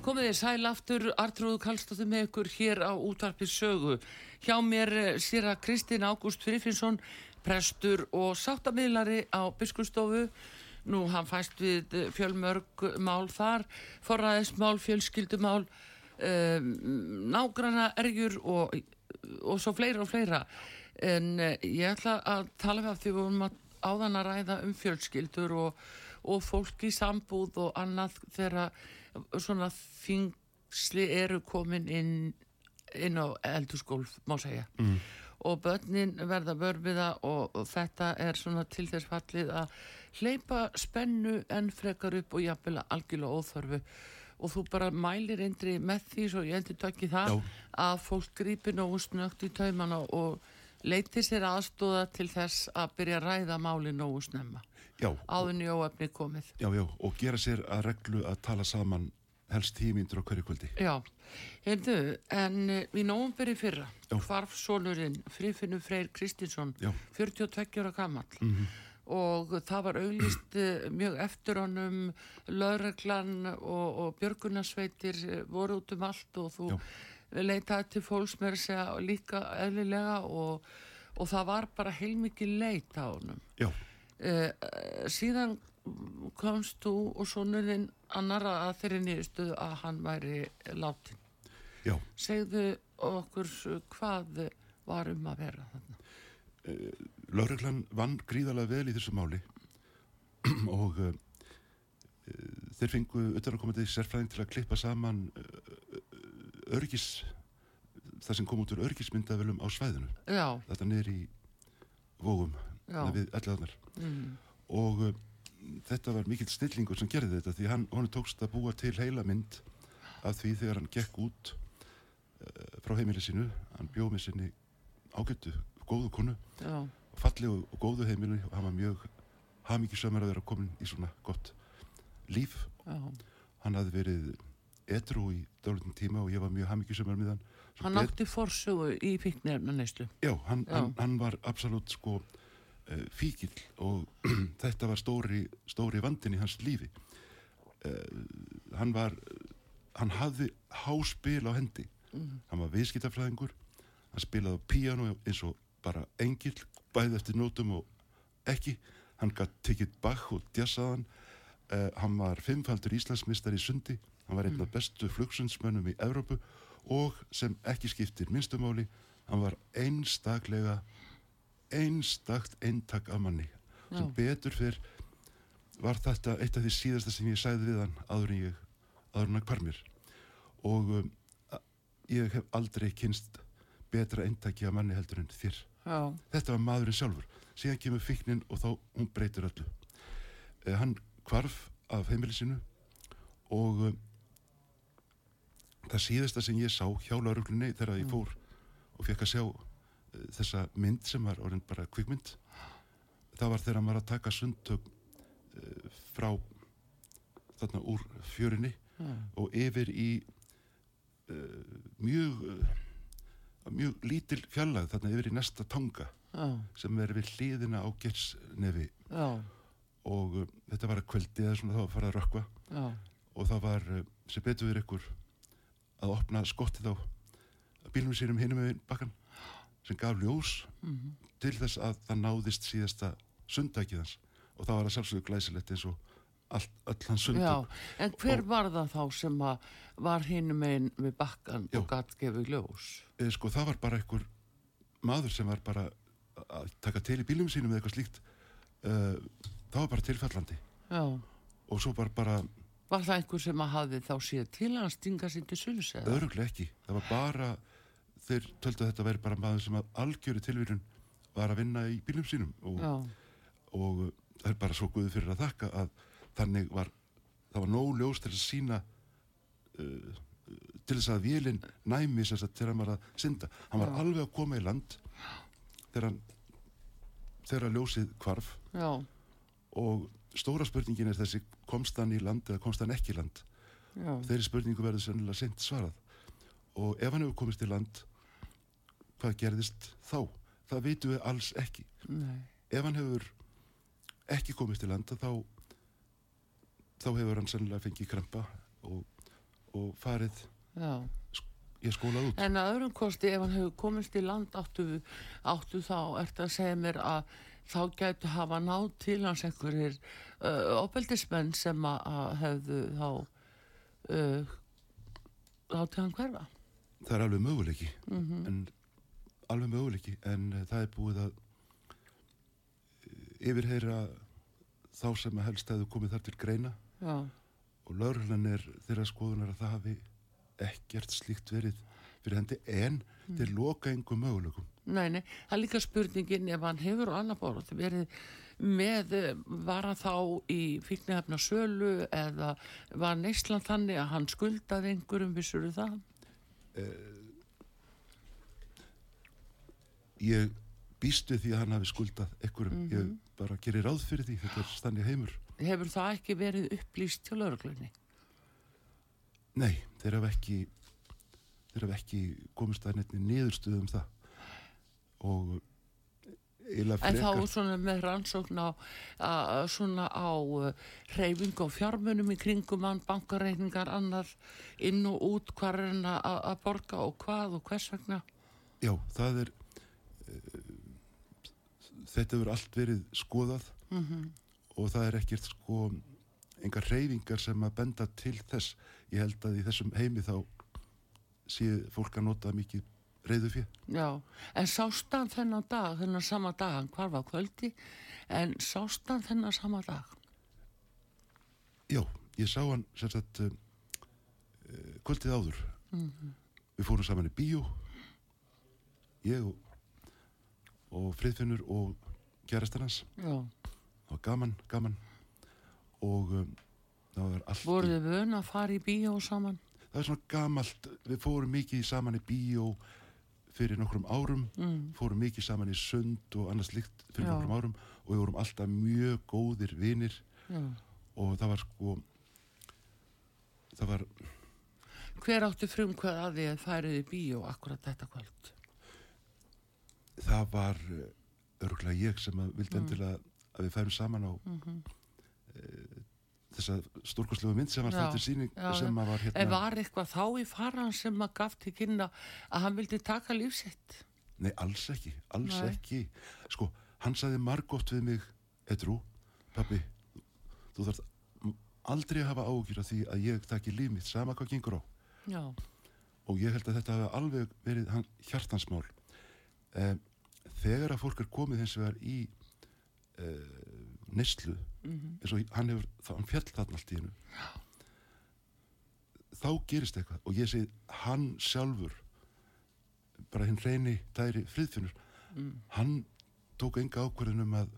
Komið þið sæl aftur, Artrúðu Kallstóttir með ykkur hér á útvarpið sögu. Hjá mér sér að Kristinn Ágúst Frifinsson, prestur og sáttamiðlari á Biskustofu. Nú hann fæst við fjölmörg mál þar, forræðismál, fjölskyldumál, um, nágrana ergjur og, og svo fleira og fleira. En uh, ég ætla að tala við af því við vorum áðan að ræða um fjölskyldur og, og fólk í sambúð og annað þegar svona þingsli eru komin inn, inn á eldurskólf, má segja. Mm. Og börnin verða vörfiða og, og þetta er svona til þess fallið að hleypa spennu en frekar upp og jafnvel algjörlega óþörfu. Og þú bara mælir eindri með því svo ég endur takki það Já. að fólk grípi nógu snögt í taumana og leiti sér aðstóða til þess að byrja að ræða máli nógu snemma. Já, áðun í óefni komið. Já, já, og gera sér að reglu að tala saman helst tímyndur á hverju kvöldi. Já, heyrðu, en uh, í nógumberi fyrra hvarf sonurinn Frifinnur Freyr Kristinsson Já. 42 ára gammal Mm og það var auglist uh, mjög eftir honum. Lögreglan og, og björgunarsveitir uh, voru út um allt og þú leitaði til fólks með að segja líka eðlilega og, og það var bara heilmikið leit á honum. Uh, síðan komst þú og sonurinn annara að þeirri nýðustu að hann væri látin já, segðu okkur hvað var um að vera þarna lauruglan vann gríðarlega vel í þessu máli. Og uh, þeir fengu auðvitað sérfræðing til að klippa saman uh, örgis það sem kom út úr örgismyndavelum á svæðinu. Já, þetta niður í vógum við allavegnar mm, og uh, þetta var mikill stillingur sem gerði þetta því hann, hann tókst að búa til heila mynd af því þegar hann gekk út uh, frá heimili sínu. Hann bjóð með sinni ágættu góðu konu. Já, fallegu og góðu heimilu og hann var mjög hafmyggisamur að vera komin í svona gott líf. Já. Hann hafði verið etru í dálítinn tíma og ég var mjög hafmyggisamur með hann. Svo hann átti forsögu í fíknefna neyslu Já, hann, Já. Hann, hann var absolutt sko uh, fíkil og þetta var stóri, stóri vandin í hans lífi. Uh, hann var hann hafði háspil á hendi. Hann var viðskiptafræðingur. Hann spilaði á píano eins og bara engil, bæði eftir nótum og ekki, hann gætt tekið Bach og djassaðan uh, hann var fimmfaldur Íslandsmistar í sundi. Hann var einn af bestu flugsundsmönnum í Evrópu og sem ekki skiptir minnstumáli, hann var einstaklega einstakt eintak af manni. Sem Já. betur fyrr var þetta eitt af því síðasta sem ég sæði við hann áður en ég áður en hann hvar mér. Og um, ég hef aldrei kynst betra eintaki af manni heldur en þér Já, þetta var maðurinn sjálfur. Síðan kemur fíknin og þá hún breytir öllu. Eh, hann kvarf af heimili sinu og um, það síðasta sem ég sá hjá lauruglunni þegar ég fór og fekk að sjá uh, þessa mynd sem var orðin bara kvikmynd það var þegar hann var að taka sundtök uh, frá þarna úr fjörinni já, og yfir í uh, mjög uh, mjög lítil fjallag þarna yfir í næsta tanga já, sem er við hliðina á gersnefi já, og uh, þetta var að kvöldi eða svona var að fara að rökkva. Já, og það var uh, sem betur við ykkur að opna skottið á bílum sínum hinum með bakkan sem gaf ljós mhm, til þess að það náðist síðasta sundtækið hans. Og það var að sjálfsögðu glæsilegt eins og allt, all hans já. sundtök En hver var það þá sem var hinum einn við bakkan Já. og gatt gefið ljós? e, sko það var bara einhver maður sem var bara að taka til í bílum sínum eða eitthvað slíkt uh, það var bara tilfallandi Já, og svo bara bara var það einhver sem að hafði þá séð til að stinga sér til sunns eða? öðruglega ekki það var bara þeir töldu að þetta veri bara maður sem að algjöru tilvíðun var að vinna í bílum sínum og, Já, og uh, það er bara svo guði fyrir að þakka að þannig var það var nóg ljós til að sína uh, til þess að vélinn næmi þess að þegar hann var að synda. Hann var Já. alveg að koma í land þegar hann þegar ljósið kvarf já, og stóra spurningin er þessi komst hann í land eða komst hann ekki í land? Já, þeirri spurningu verður sennilega sent svarað. Og ef hann hefur komist í land hvað gerðist þá? Það veitum við alls ekki. Nei, ef hann hefur ekki komist í land þá þá hefur hann sennilega fengið krampa og, og farið já. ég skólað út En að öðrum kosti, ef hann hefur komist í land áttu, áttu þá, ertu að segja mér að þá gætu hafa náð til hans einhverjir uh, opeldismenn sem að, hefðu þá uh, látið hann hverfa. það er alveg möguleiki Mm en alveg möguleiki en uh, það er búið að uh, yfirheyra þá sem að helst hefðu komið þar til greina Já, og laurhlan er þeirra skoðunar að það hafi ekkert slíkt verið fyrir hendi en þeir loka einhver möguleikum. Nei, nei, það er líka spurningin ef hann hefur á annar borð verið með, eh, var hann þá í fíknihefna sölu eða var neyslan þannig að hann skuldaði einhverjum vissuru það? ég býst við því að hann hafi skuldað einhverjum, ég bara gerir ráð fyrir því þetta er stannig heimur Hefur það ekki verið upplýst til lauruglunni? nei, þeir hafa ekki þeir hafa ekki komist að nefni niðurstöðu um það og En þá svona með rannsókn á, að, svona á hreyfing og fjármunum í kringum hann, bankareikningar, annað, inn og út, hvað er hann að borga og hvað og hvers vegna? já, það er uh, þetta hefur allt verið skoðað Mm og það er ekkert sko engar reyfingar sem að benda til þess. Ég held að í þessum heimi þá sé fólk að nota mikið reyðu fyrir Já, en sást hann þennan dag, þennan sama dag, hann hvar var kvöldi, en sást hann þennan sama dag? já, ég sá hann sem sagt uh, kvöldið áður. Mhm. við fórum saman í bíó ég og, og Friðfinnur og kærastan hans. Já, það var gaman, gaman og um, það var allt voruð þið vön að fara í bíó saman? það er svona gamalt við fórum mikið saman í bíó fyrir nokkrum árum Mm. fórum mikið saman í sund og annars líkt fyrir Já. nokkrum árum og við vorum alltaf mjög góðir vinir Já. og það var sko það var Hver átti frumkvæð að því að færið í bíó akkurat þetta kvöld? það var örgulega ég sem vildi endilega að við færum saman á Mm -hmm. þessa stórkoslegu mynd sem var þetta síning já, sem að var hérna var eitthvað þá í faran sem að gaf til kynna að hann vildi taka lífsitt? nei alls ekki, alls Nei. ekki sko, hann sagði margótt við mig Edrú, pabbi þú þarf aldrei að hafa ágjur af því að ég taki líf mitt sama hvað gengur á Já, og ég held að þetta hafi alveg verið hjartansmál eh, þegar að fólk er komið hins vegar í eh, neyslu eins og hann hefur þá hann fjall þarna allt í hennu þá gerist eitthvað og ég segi hann sjálfur bara hinn reyni tæri friðfinnur hann tók enga ákvörðun um að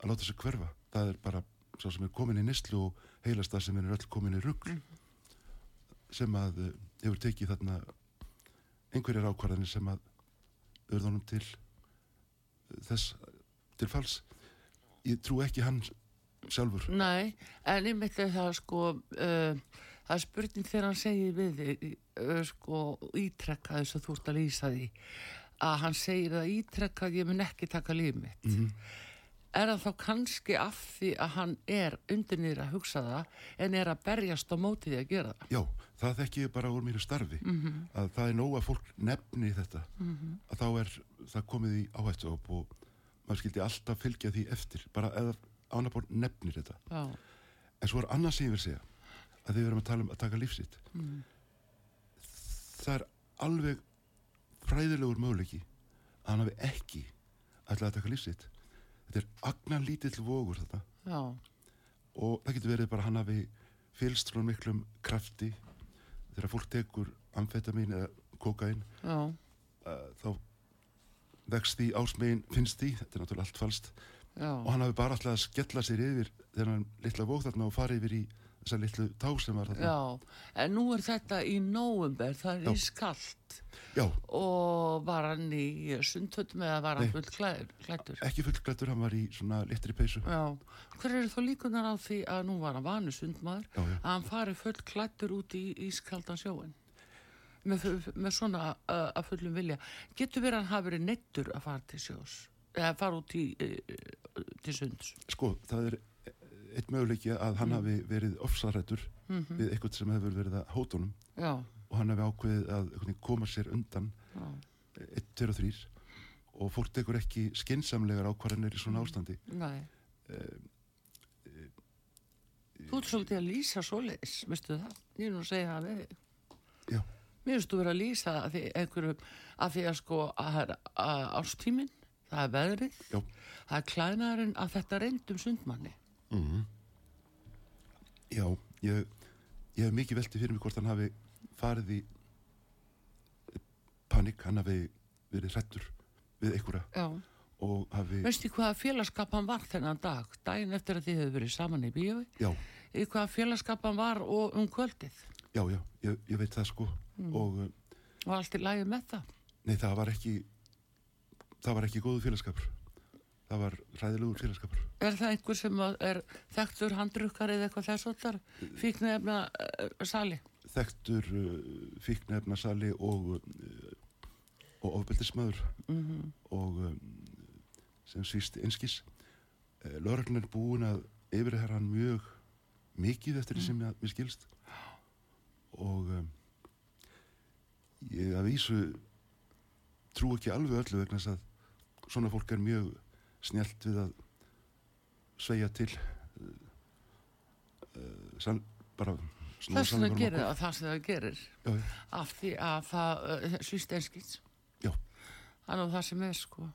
að láta sig hverfa. Það er bara sá sem er komin í neyslu og heilast það sem er öll komin í rugg sem að uh, hefur tekið þarna einhverjar ákvarðanir sem að urðunum til uh, þess til fals ég trú ekki hann sjálfur. Nei, en ég myndi það sko uh, það er spurning þegar hann segir við uh, sko ítrekka þess að þú ert að lýsa því að hann segir að ítrekka að ég mun ekki taka líf mitt. Mhm. er hann þá kannski af því að hann er undir niður að hugsa það en er að berjast á móti því að gera það? Já, það þekki ég bara úr mínu starfi að það er nóg að fólk nefni þetta. Að þá er það komið í áhættu og maður skildi alltaf fylgja því eftir. Bara eða ánabór nefnir þetta. Já, en svo er annað sem ég vil segja að þið verum að tala um að taka lífsitt það er alveg fræðilegur möguleiki að hann hafi ekki ætlað að taka lífsitt þetta er agnar lítill vogur þetta. Já, og það getur verið bara hann hafi fylst frá miklum krafti. Þegar fólk tekur amfetamin eða kokain uh, þá vext því ásmegin finnst því, þetta er náttúrulega allt falskt. Já. Og hann hafi bara alltaf að skella sér yfir þegar hann litla vók þarna og fari yfir í þessa litlu tá sem var þarna. Já, en nú er þetta í nóvumber, það er Já. ískallt Já, og var hann í sundhöldum eða var hann Nei. full klæður, klættur? ekki fullklættur, hann var í svona litri peysu. Já, hver eru þá líkunar á því að nú var hann vanu sundmaður að hann fari full klættur út í ískaldan sjóin með, með svona uh, að fullum vilja. Getur verið að hann hafi verið neittur að fara til sjós eða fara út í, uh, til sunds? Sko, það er eitt möguleiki að hann hafi verið ofsarættur við eitthvað sem hefur verið að hótunum Já, og hann hafi ákveðið að koma sér undan já, 1, 2 og 3 og fólk tekur ekki skinsamlegar ákvarðanir í svona ástandi. Nei. Þú ert svolítið að lýsa svoleiðis, veistu það? Ég er nú að segja það við. Já, Mér finnst þú verið að lýsa að því einhverju, að því að sko að það er að árstíminn, það er veðrið, já, það er klæðnaðurinn að þetta reyndum sundmanni. já ég, ég hef mikið veltið fyrir mig hvort hann hafi farið í panik, hann hafi verið hrættur við einhverja Já. og hafi, Veistu hvaða félagskap hann var þennan dag, daginn eftir að þið hefur verið saman í bíói? já, Í hvaða félagskap hann var og um kvöldið? já, já, ég, ég veit það sko og uh, Og allt í lagi með það? nei, það var ekki það var ekki góðu félagskapur það var ræðilegur félagskapur Er það einhver sem er þekktur handrukkar eða eitthvað þess áttar fíknefna uh, sali? þekktur uh, fíknefnasali og uh, og ofbeldismæður Mm og um, sem svíst einskis. Uh, lögreglun er búin að yfirherra hann mjög mikið eftir því sem ég, mér skilst. Og um, ég að vísu trú ekki alveg öllu vegna þess að svona fólk er mjög snjált við að sveia til uh, sann, bara Þess vegna sannleikanum á gerir hvolf. það það sem það gerir já, af því að það uh, einskins. já, Það er nú það sem er sko.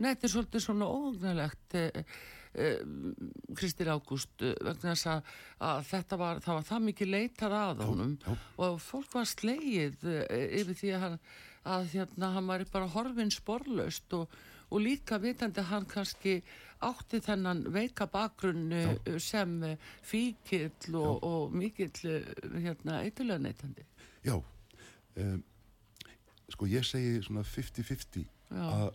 Nei, þetta er svolítið svona óhugnalegt uh, uh, Kristir Ágúst uh, vegna þess að, að þetta var, það var það mikið leitað að honum já. og fólk var slegið uh, yfir því að hann, að hérna hann var bara horfin sporlaust og, og líka vitandi hann kannski átti þennan veika bakgrunn sem fíkill og, og mikill hérna eitthulega neytandi. Já, um, sko ég segi svona 50-50 Já. að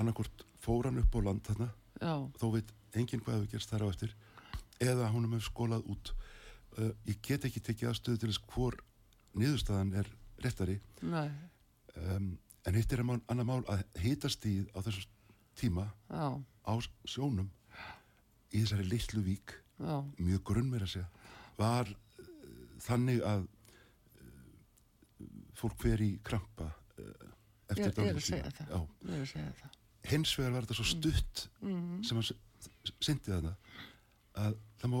annarkort fór hann upp á land þarna, Já, þó veit enginn hvað hefur gerst þar á eftir, eða honum hefur skólað út. Uh, ég get ekki tekið aðstöðu til þess hvor niðurstaðan er réttari, um, en hitt er annað mál að hitast í á þessu tíma já, á sjónum í þessari litlu vík, já, mjög grunn meira að segja, var uh, þannig að uh, fólk fer í krampa eftir það. Já. Ég er að segja það. Hins vegar var þetta svo stutt Mm. sem hann syndi þarna að það má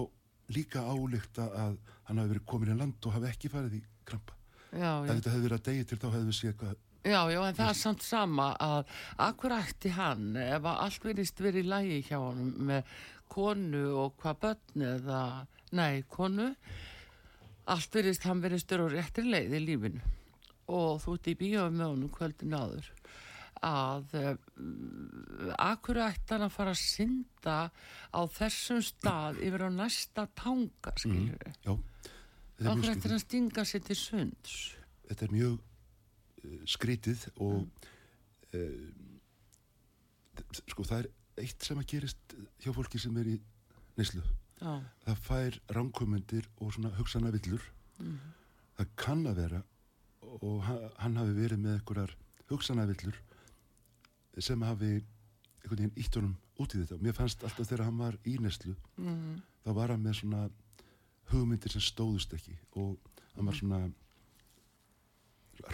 líka álíkta að hann hafi verið komin í land og hafi ekki farið í krampa. já, ef þetta hefði verið að degi til þá hefði við séð hvað Já, já, en það er samt sama að akkur ætti hann ef að allt verist verið í lægi hjá hann með konu og hvað börn eða, nei, konu allt verist, hann verist á réttir leið í lífinu og þú ert í bíóið með honum kvöldin áður að uh, akkur ætti hann að fara að synda á þessum stað yfir á næsta tanga, skiljur við já, þetta er akkur skrítið að stinga sér til sunds? Þetta er mjög uh, skrítið og uh, sko það er eitt sem að gerist hjá fólki sem er í neyslu. Já, það fær ránkomundir og svona hugsana villur. Það kann að vera og ha- hann hafi verið með einhverjar hugsana villur sem hafi einhvern veginn ítt honum út í þetta. Og mér fannst alltaf þegar hann var í neslu mm, þá var hann með svona hugmyndir sem stóðust ekki og hann var svona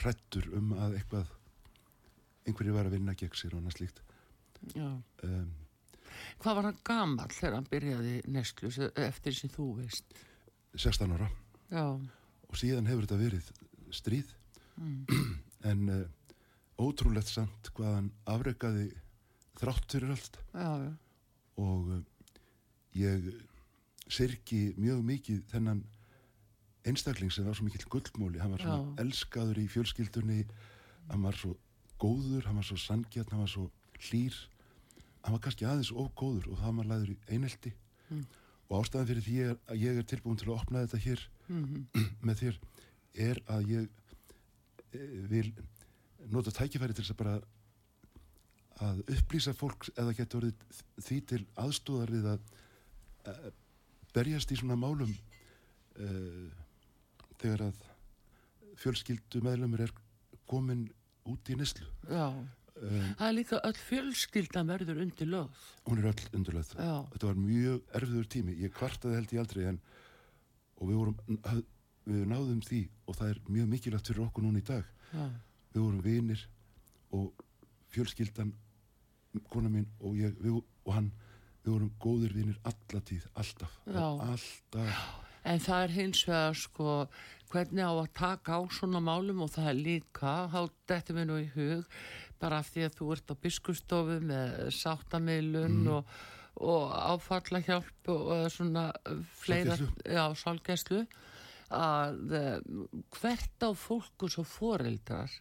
hrættur um að eitthvað einhverju var að vinna gegn sér og annað slíkt. Um, Hvað var hann gamall þegar hann byrjaði neslu eftir sem þú veist? 16 ára. Já, og síðan hefur þetta verið stríð. Mm. en uh, ótrúlegt samt hvað hann afrekaði þrátt fyrir allt. Já, já, og uh, ég sirki mjög mikið þennan einstakling sem var svo mikill gullmóli. Hann var svona Já. elskaður í fjölskyldunni. Hann var svo góður hann var svo sangjarn, hann var svo hlýr. Hann var kannski aðeins of góður og það var læður í einelti. Mm. og ástæðan fyrir því er að ég er tilbúin til að opna þetta hér mm með þér er að ég e, vil nota tækifæri til þess að bara að upplýsa fólk eða getur orðið því til aðstóðar við að berjast í svona málum e, þegar að fjölskyldu meðlumur er komin út í neslu já. um, Það er líka öll fjölskyldan verður undir lögð. hún er öll undurlega Já, þetta var mjög erfiður tími. Ég kvartaði held ég aldrei en og við vorum við náðum því og það er mjög mikilvægt fyrir okkur núna í dag. Já, við vorum vinir og fjölskyldan kona mín og ég við, og hann við vorum góðir vinir alla tíð, alltaf. Alltaf. En það er hins vegar sko hvernig á að taka á svona málum og það er líka, þá dettur mér nú í hug bara af því að þú ert á biskustofu með sáttamilun Mm. og, og áfallahjálp og, svona fleira, já, sálgæslu að uh, hvert á fólku svo foreldrar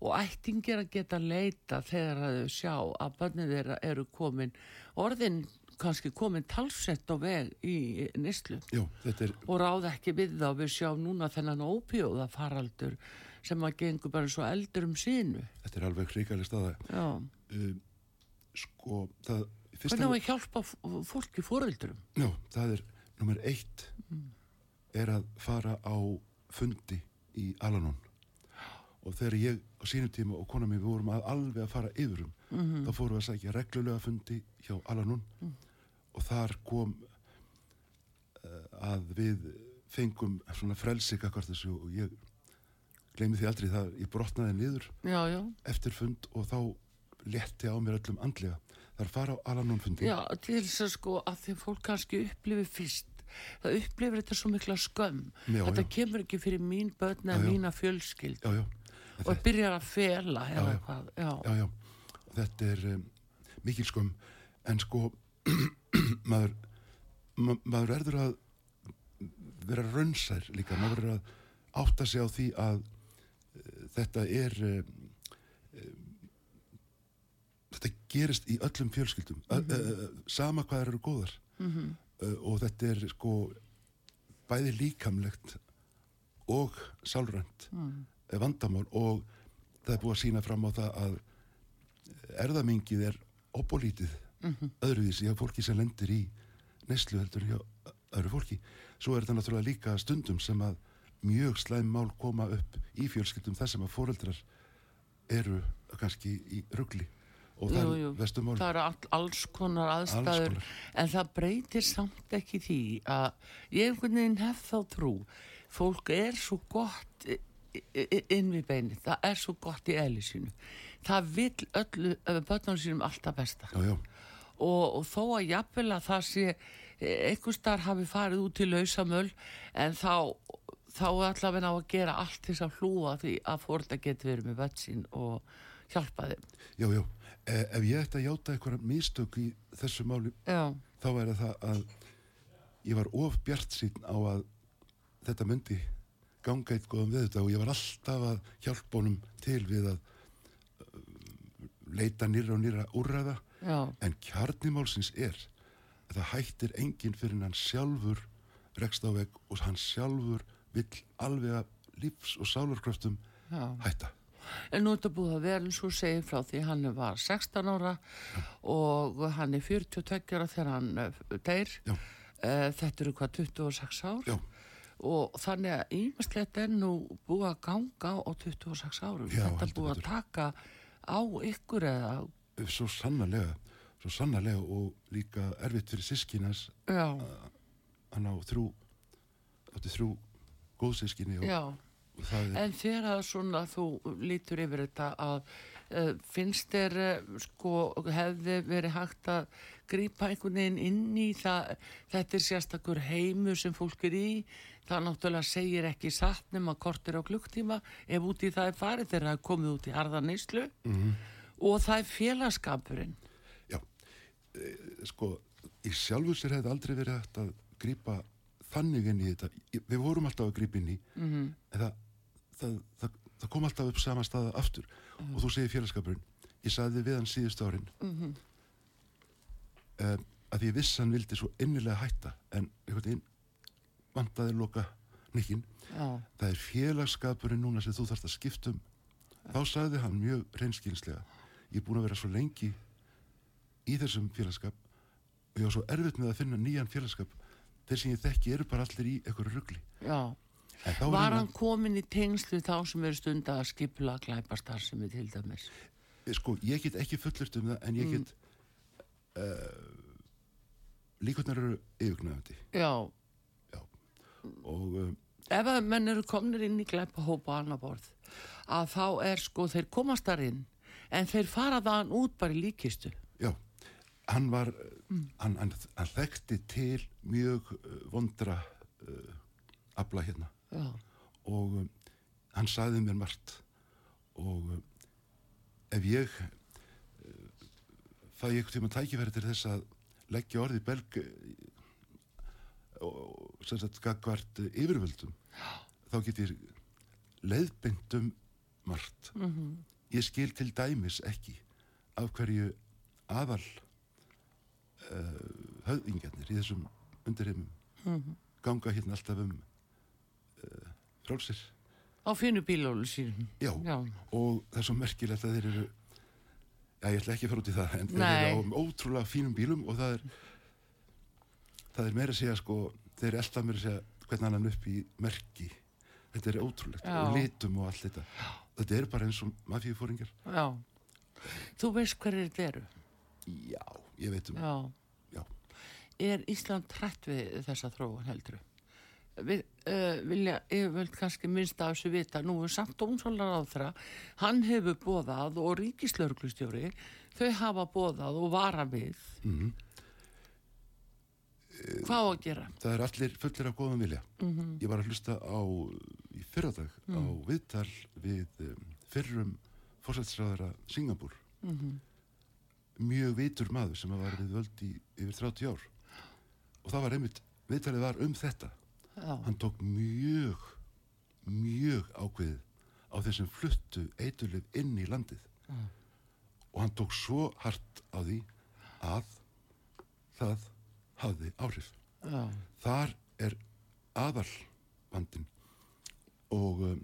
og ættingir að geta leita þegar að þau sjá að börnið þeirra eru komin orðin kannski komin talsett á veg í nýslu er, og ráða ekki við þá við sjáum núna þennan ópjóða faraldur sem að gengur bara svo eldur um sínu þetta er alveg hrikaleg staða. Um, sko það hvernig á að hjálpa fólki fóreldurum já, það er nummer eitt er að fara á fundi í Alanón og þegar ég á sínum tíma og kona mér við vorum að alveg að fara yfirum Mhm. þá fórum við að sækja reglulega fundi hjá Alanón og þar kom uh, að við fengum svona frelsi kakvart þessu og ég gleymi því aldrei það, ég brotnaði já, eftir fund og þá letti á mér öllum andlega. Að fara á Alanón fundi. Já til þess að sko að því fólk kannski upplifi fyrst það upplifir þetta svo mikla skömm Já, þetta já. kemur ekki fyrir mín börn eða mína fjölskyld já, já, og byrjar að fela eða já. hvað já, já, já. þetta er um, mikil skömm en sko maður ma maður verður að vera raunsær líka maður verður að átta sig á því að uh, þetta er um, um, þetta gerist í öllum fjölskyldum mm -hmm. sama hvað eru góðar Mhm. uh, og þetta er sko bæði líkamlegt og sálrænt Mm. eh, vandamál og það er búið að sína fram á það að erðamingið er opolítið Mhm. öðruvísi hjá fólki sem lendir í neslu heldur hjá öðru fólki svo er þetta náttúrulega líka stundum sem að mjög slæm mál koma upp í fjölskyldum þar sem að foreldrar eru kannski í ruggli og það Jú, er jú. vestum mál það eru all, alls konar aðstæður. konar. en það breytir samt ekki því að ég einhvern veginn hef þá trú. Fólk er svo gott inn við beinið, það er svo gott í eðli sínu. Það vill öllu börnum sínum alltaf besta. Já, já, og, og þó að jafnvel að það sé einhver starf hafi farið út í lausamöll en þá þá ætla við ná að gera allt þess að hlúa því að fórölda getur verið með vötsin og hjálpa þeim. Já, e, ef ég ætti að játa eitthvað mistök í þessu máli, Já, þá væri það að ég var of bjart sín á að þetta myndi ganga eitt góðum við þetta og ég var alltaf að hjálpa honum til við að uh, leita nýra og nýra úrræða já, en kjarnimálsins er að það hættir enginn fyrir hann sjálfur rekst á veg og hann sjálfur vill alveg að lífs og sálarkröftum já. hætta. En nú er þetta búið að vera eins og segið frá því hann var 16 ára og hann er 42 ára þegar hann eh, deyr. Já. Eh, Þetta eru hvað 26 ár Já, og þannig að ímislegt er nú búið að ganga á 26 árum. Já, þetta búið að taka á ykkur eða, svo sannarlega, svo sannarlega og líka erfitt fyrir sískinans já, hann á þrjú átti þrjú góðsískinni og, já. Er, En þegar að svona þú lítur yfir þetta að uh, finnst þér uh, sko hefði verið hægt að grípa einhvern veginn inn í það þetta er sérstakur heimur sem fólk er í það náttúrulega segir ekki satt nema kortir á klukktíma ef út í það er farið þegar það er komið út í harðanislu Mhm. og það er félagskapurinn. Já, e, sko, í sjálfu sér hefði aldrei verið hægt að grípa þannig inn í þetta, við vorum alltaf að grípa inn í, mm en það, það, það, það kom alltaf upp sama staða aftur. Og þú segir félagskapurinn, ég sagði við hann síðustu árin -hmm. um, að ég viss hann vildi svo innilega hætta en einhvern veginn vantaði loka nikkin Já, það er félagskapurinn núna sem þú þarfst að skipta um. Þá sagði hann mjög reynskýnslega ég er búin að vera svo lengi í þessum félagskap og ég var svo erfitt með að finna nýjan félagskap. Þeir sem ég þekki eru bara allir í einhverju rugli. Já Var hann komin í tengslu þá sem eru stund að skipla glæpastar sem er til dæmis? ég, sko, ég get ekki fullurt um það en ég get mm. uh, líkurnar eru yfirgnæfandi. Já, og um, ef að menn eru komnir inn í glæpahópa á annar borð að þá er sko þeir komast þar inn en þeir fara þaðan út bara í líkistu. Já, hann var hann, hann, hann þekkti til mjög vondra uh, afla hérna já, og um, hann sagði mér margt. Og um, ef ég uh, fæ ég tíma tækifæri til þess að leggja orði belg uh, og sem sagt gagvart yfirvöldum þá get ég leiðbynd um margt. Mm ég skil til dæmis ekki af hverju aðal uh, höfðingjarnir í þessum undirheimum Mhm. ganga hérna alltaf um frálsir á fínu bílólu sínum. Já, já, og það er svo merkilegt að þeir eru já, ég ætla ekki að fara út í það en þeir Nei. eru á ótrúlega fínum bílum og það er það er meira að segja sko þeir eru alltaf meira að segja hvernig annan upp í merki. Þetta er ótrúlegt Já. og litum og allt þetta. Þetta er bara eins og mafíufóringar. Já. Þú veist hverju þetta eru? Já, ég veit um já. Já. er Ísland hrætt við þessa þróun heldur við uh, vilja yfirvöld kannski minnst af þessu vita. Nú er samt dómsólar á þeirra hann hefur bóðað og ríkislauglustjóri þau hafa bóðað og vara við. Mm hvað á að gera? Það er allir fullir af góðum vilja. Mm ég var að hlusta á í fyrradag á viðtal við um, fyrrum fórsættisræðara Singapúr. -hmm. mjög vitur maður sem var við völd í yfir 30 ár. Og það var einmitt, viðtalið var um þetta já, hann tók mjög mjög ákveðið á þessum fluttu eitulif inn í landið. Mm. og hann tók svo hart á því að það hafði áhrif. Já, þar er aðal vandin og um,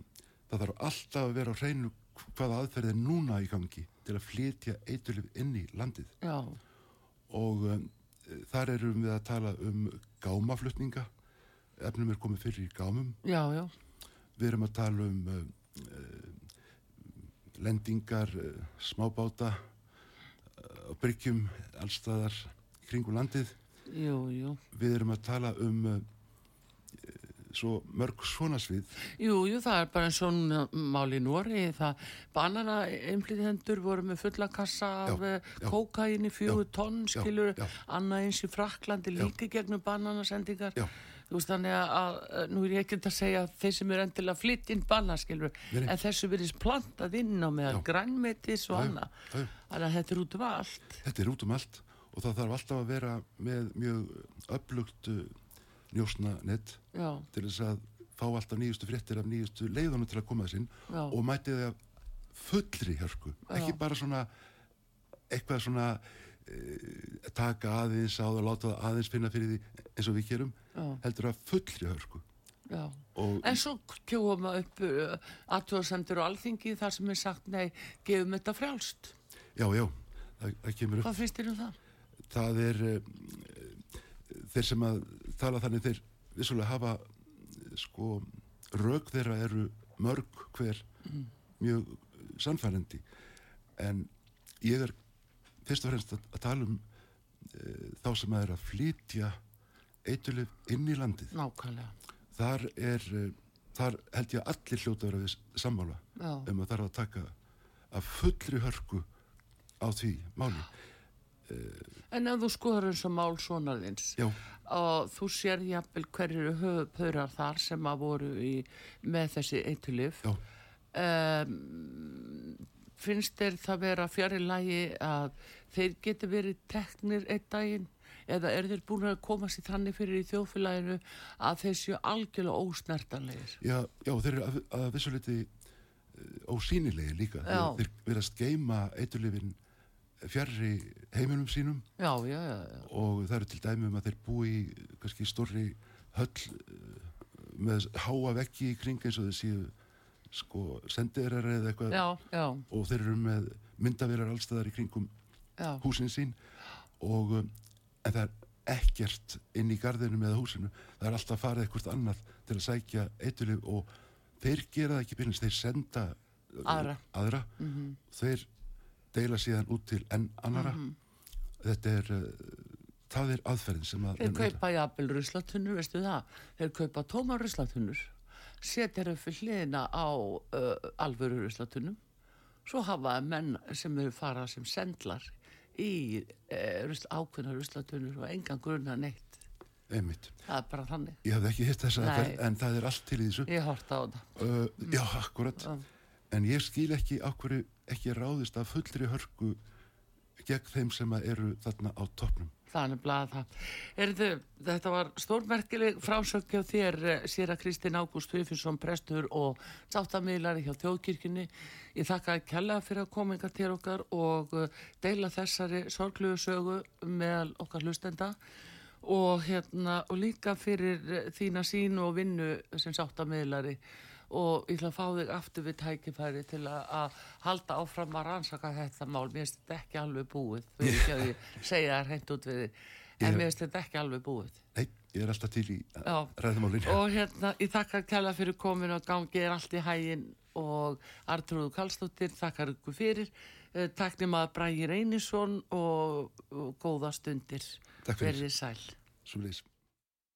það þarf alltaf að vera á hreinu hvaða aðferð er núna í gangi til að flytja eitulif inn í landið. Já, og um, þar erum við að tala um gámaflutninga efnum er komið fyrir í gámum já, já, við erum að tala um uh, lendingar uh, smábáta uh, bryggjum allstaðar í kringum landið jú. við erum að tala um svo mörg svona svið Jú, jú, það er bara eins og núna mál í Nóri, það banana einflýðhendur voru með fulla kassa af Já, já, já. kókaini fjögur Já, tonn, já, skilur, já. annað eins í Fraklandi Já. í gegnum bananasendingar. Já. Þú veist þannig að, að nú er ég ekki að segja að þeir sem eru endilega flytt inn banna skilur Nei, en þessu verðist plantað inn á með Já. grænmetis og annað. þannig að þetta er út um allt. Þetta er út um allt og það þarf alltaf að vera með mjög öflugt uh, njósnanett já, til þess að fá alltaf nýjustu fréttir af nýjustu leiðunum til að koma þess inn og mæti það fullri hörku, ekki Já. bara svona eitthvað svona taka aðeins á það og láta það aðeins finna fyrir því eins og við gerum Já. heldur að fullri hörku En svo kjóum við upp uh, aðtúarsendur og alþingi þar sem er sagt nei, gefum þetta frjálst. já, já, það, það kemur upp Hvað finnst þér um það? það er uh, þeir sem að tala þannig þeir vissulega hafa eh, sko rauk þeirra eru mörg hver mjög sannfærandi en ég er fyrst og fremst að, að tala um uh, þá sem að er að flytja eitulif inn í landið. Nákvæmlega. þar er uh, þar held ég að allir hljóta að vera sammála Já. um að þarf að taka að fullri hörku á því máli. En ef þú skoður eins og mál sonarðins já, og þú sér jafnvel hverju eru höfupaurar þar sem að voru í, með þessi eitulif já, um, finnst þér það vera fjari lagi að þeir geti verið teknir einn daginn? Eða er þeir búin að koma sér þannig fyrir í þjóðfélaginu að þeir séu algjörlega ósnertanlegir? Já, já þeir eru að, að vissuleiti ósýnilegi líka. Já. þeir, þeir verðast geima eitulifin fjarrri heiminum sínum. Já, já, og það eru til dæmi um að þeir búi í kannski stórri höll eh, með háa veggi í kring eins og þeir séu sko sendirar eða eitthvað. Já, já, og þeir eru með myndavirar allstæðar í kringum já. húsin sín. Og um, en það er ekkert inn í gardinum eða húsinu. Það er alltaf farið eitthvað annað til að sækja eitulif og þeir gera það ekki byrjins, þeir senda uh, Aðra. aðra. þeir deila síðan út til enn annara þetta er uh, það er aðferðin sem að Þeir kaupa jafnvel ruslatunnur, veistu það? Þeir kaupa tóma ruslatunnur, setja upp fyrir hliðina á uh, alvöru ruslatunnum, svo hafa menn sem eru farað sem sendlar í uh, rusl, ákveðna ruslatunnur og engan grunna neitt. einmitt, Það er bara þannig. ég hafði ekki hitt þessa Nei. aðferð en það er allt til í þessu Ég horta á það. uh, já, akkurat Já. en ég skil ekki á hverju ekki ráðist af fullri hörku gegn þeim sem að eru þarna á toppnum Er nefnilega það. Erðu, þetta var stórmerkileg frásökk hjá þér, eh, sér að Kristinn Ágúst Frifinsson, prestur og sáttamiðlari hjá þjóðkirkjunni. Ég þakka kella fyrir að koma yngar til okkar og eh, deila þessari sorgluðu sögu meðal okkar hlustenda og, hérna, og líka fyrir eh, þína sín og vinnu sem sáttamiðlari og ég ætla að fá þig aftur við tækifæri til að, halda áfram að rannsaka þetta mál. Mér finnst þetta ekki alveg búið fyrir ekki að ég segja það hreint út við en mér finnst þetta ekki alveg búið. Nei, ég er alltaf til í ræðumálin og hérna, ég þakka kæla fyrir komin og gangi er allt í hægin og Artrúðu Kallstóttir þakkar ykkur fyrir. Eh, takk nema að Brægir Einarsson og, og góða stundir. Takk fyrir. verið sæl. Svo leys